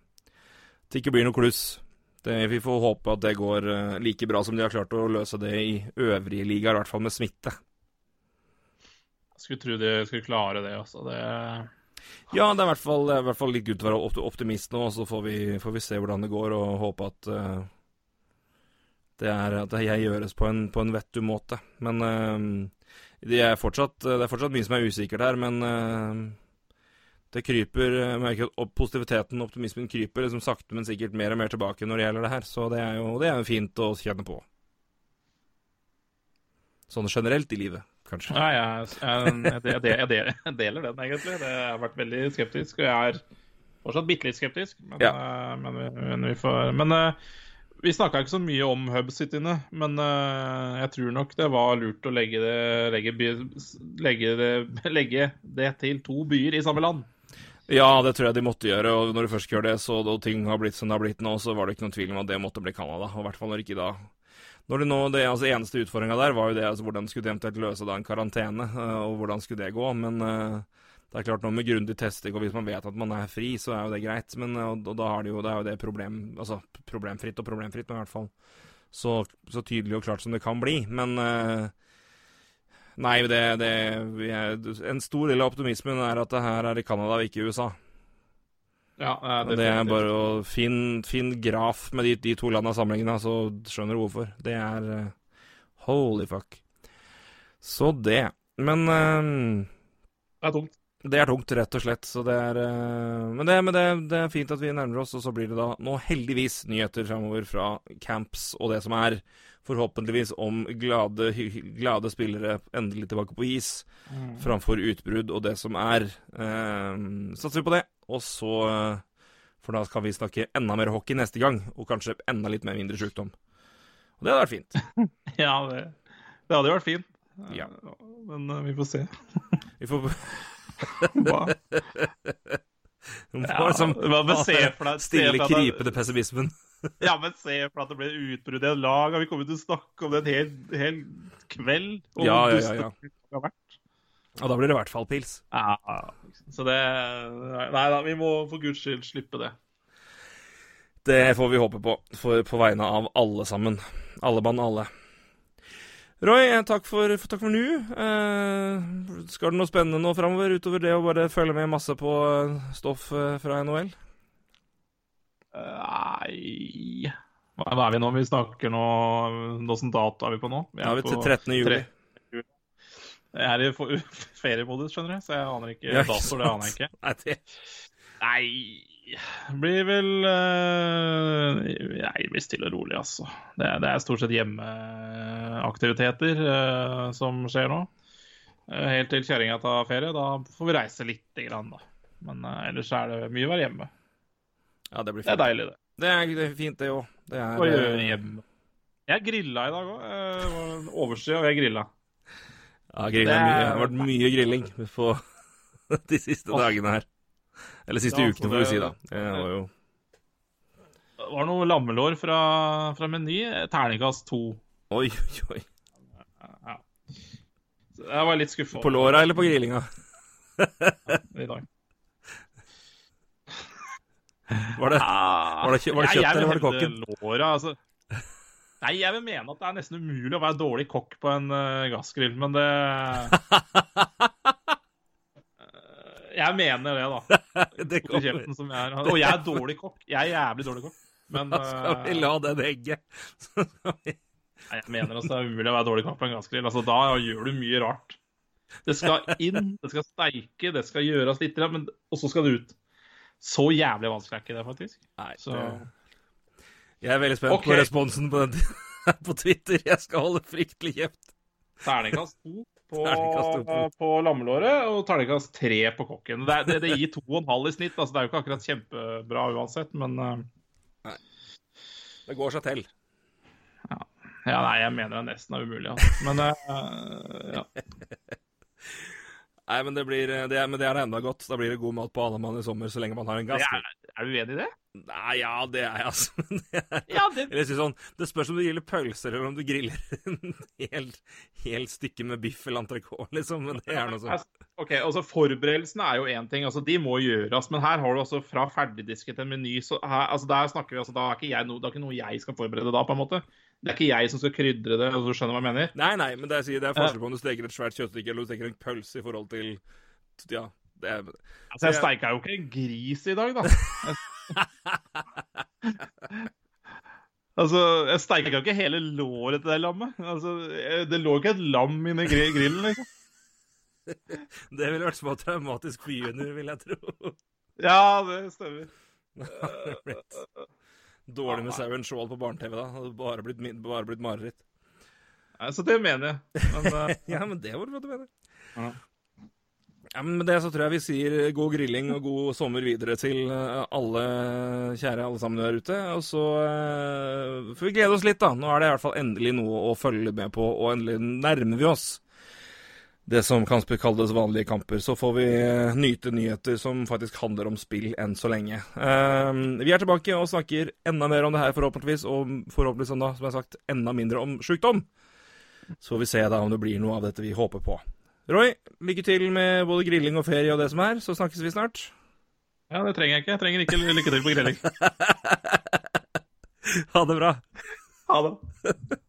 ikke blir noe kluss. Det, vi får håpe at det går eh, like bra som de har klart å løse det i øvrige ligaer, i hvert fall med smitte. Jeg skulle tro de skulle klare det, altså. Det Ja, det er i hvert fall, i hvert fall litt good å være optimist nå, så får vi, får vi se hvordan det går, og håpe at uh, det er at det gjøres på en, på en vettug måte. Men uh, det, er fortsatt, det er fortsatt mye som er usikkert her, men uh, det kryper merker positiviteten og optimismen kryper liksom sakte, men sikkert mer og mer tilbake når det gjelder det her. Så det er jo det er jo fint å kjenne på. Sånn generelt i livet, kanskje. Nei, jeg, jeg, jeg, jeg, deler den, egentlig. Det, jeg har vært veldig skeptisk, og jeg er fortsatt bitte litt skeptisk. Men, ja. men, vi, men vi får Men eh, vi snakka ikke så mye om hub-cityene, men eh, jeg tror nok det var lurt å legge det, legge, by- legge, det, [LAUGHS] legge det til to byer i samme land. Ja, det tror jeg de måtte gjøre, og når du først gjør det, så og ting har blitt som det har blitt nå, så var det ikke noen tvil om at det måtte bli Canada. Og i hvert fall når ikke da Når nå, det altså Eneste utfordringa der var jo det altså hvordan skulle de eventuelt løse da en karantene, eh, og hvordan skulle det gå. Men eh, det er klart nå med grundig testing, og hvis man vet at man er fri, så er jo det greit. Men eh, og, og da har de jo, det er jo det problem Altså problemfritt og problemfritt, men i hvert fall så, så tydelig og klart som det kan bli. Men Nei, det, det En stor del av optimismen er at det her er i Canada ikke i USA. Ja, Og det er bare å finne fin graf med de, de to landene sammenlignet så skjønner du hvorfor. Det er uh, Holy fuck. Så det. Men uh, Det er tungt. det er tungt, rett og slett. Så det er uh, Men, det, men det, det er fint at vi nærmer oss, og så blir det da nå heldigvis nyheter framover fra camps og det som er. Forhåpentligvis om glade, glade spillere endelig tilbake på is framfor utbrudd og det som er. Uh, satser vi på det. Og så eh, For da skal vi snakke enda mer hockey neste gang, og kanskje enda litt mer mindre sjukdom. Og det hadde vært fint. [LAUGHS] Ja, det, det hadde vært fint. Ja. Men eh, vi får se. Vi får [LAUGHS] Hva? Ja, liksom se for deg- stille for deg- krypende pessimismen. [LAUGHS] Ja, men se for at det blir utbrudd i et lag, og vi kommer til å snakke om det en hel, hel kveld. Ja, ja, ja, ja. dust det har vært. Og da blir det i hvert fall pils. Ja, så det Nei da, vi må for guds skyld slippe det. Det får vi håpe på, for, på vegne av alle sammen. Alle mann alle. Roy, eh, takk for, takk for nå. Eh, skal det noe spennende nå framover, utover det å bare følge med masse på eh, stoff eh, fra NHL? Nei Hva er vi nå? Vi snakker nå Hvilken dato er vi på nå? Vi er, er vi til på 13. juli. tre- Jeg er i [LAUGHS] feriemodus, skjønner du, så jeg aner ikke Ja, datoer. Det aner jeg ikke. Nei, det Nei blir vel uh... Nei, det blir stille og rolig, altså. Det, det er stort sett hjemmeaktiviteter uh, som skjer nå. Uh, helt til kjerringa tar ferie. Da får vi reise lite grann, da. Men ellers er det mye å være hjemme. Ja, det blir Det er deilig, det. Det er, det er fint, det òg. Det er eh, hjemme. Jeg grilla i dag òg. Overskyet, og jeg grilla. Ja, er Det mye. Det har vært mye grilling på [LAUGHS] de siste dagene her. Eller siste Ja, ukene, får vi si, da. Det var jo Det var noe lammelår fra, fra Meny. Terningkast to. Oi, oi, oi. Ja. Jeg var litt skuffa På låra eller på grillinga? i dag. Var det Var det var det kjøttet, eller var det kokken? Låra, altså. Nei, jeg vil mene at det er nesten umulig å være dårlig kokk på en uh, gassgrill, men det [LAUGHS] Jeg mener det, da. [LAUGHS] Det kjeften som jeg er. Og jeg er dårlig kokk. Jeg er jævlig dårlig kokk. Men [LAUGHS] Da skal vi eh, la den. Vi Nei, jeg mener også det er umulig å være dårlig kokk på en gassgrill. Altså, da gjør du mye rart. Det skal inn, det skal steike, det skal gjøres litt, men, og så skal det ut. Så jævlig vanskelig er ikke det, faktisk. Nei, Så det- Jeg er veldig spent okay. på responsen på den [LAUGHS] på Twitter. Jeg skal holde fryktelig kjeft. terningkast to på, på- på lammelåret og terningkast tre på kokken. Det, det, det gir to og en halv i snitt. Altså, det er jo ikke akkurat kjempebra uansett, men Nei. Det går seg til. ja, nei, jeg mener det nesten er umulig. Altså. Men uh, ja. [LAUGHS] Nei, men det blir det er, men det er det enda godt. Da blir det god mat på Alemann i sommer så lenge man har en Det gass. er, er du uenig i det? Nei, ja, det er jeg, altså. [LAUGHS] Det, er, Ja, det eller si sånn, det spørs om du griller pølser, eller om du griller [LAUGHS] en helt, helt stykke med biff eller entrecôte, liksom. Men det er noe sånt. Ok, altså Forberedelsene er jo én ting, altså de må gjøres. Men her har du altså fra ferdigdisket en meny. så her, altså Der snakker vi altså, da er ikke jeg no, Det er ikke noe jeg skal forberede da, på en måte. Det er ikke jeg som skal krydre det. altså, Du skjønner hva jeg mener? Nei, nei, men det er, det er forskjell på om du steker et svært kjøttstykke eller du steker en pølse i forhold til Ja, det er Altså, Jeg steika jo ikke en gris i dag, da. [LAUGHS] altså, Jeg steika jo ikke hele låret til det lammet. Altså, Det lå ikke et lam inni gri- grillen, liksom. [LAUGHS] Det ville vært små traumatisk for junior, vil jeg tro. Ja, det stemmer. [LAUGHS] Dårlig med Sauron Shawl på barne-TV, da. Det hadde bare blitt, bare blitt mareritt. Nei, Så det mener jeg. Men, uh, [LAUGHS] Ja, men det var det du mener. Ja. Ja, men Med det så tror jeg vi sier god grilling og god sommer videre til eh, alle kjære alle sammen der ute. Og så eh, får vi glede oss litt, da. Nå er det i hvert fall endelig noe å følge med på, og endelig nærmer vi oss det som kan kalles vanlige kamper. Så får vi eh, nyte nyheter som faktisk handler om spill enn så lenge. Eh, vi er tilbake og snakker enda mer om det her, forhåpentligvis, og forhåpentligvis, som da, som jeg har sagt, enda mindre om sjukdom. Så får vi se da om det blir noe av dette vi håper på. Roy, lykke til med både grilling og ferie og det som er, så snakkes vi snart. ja, det trenger jeg ikke. Jeg trenger ikke lykke til på grilling. [LAUGHS] Ha det bra. Ha det.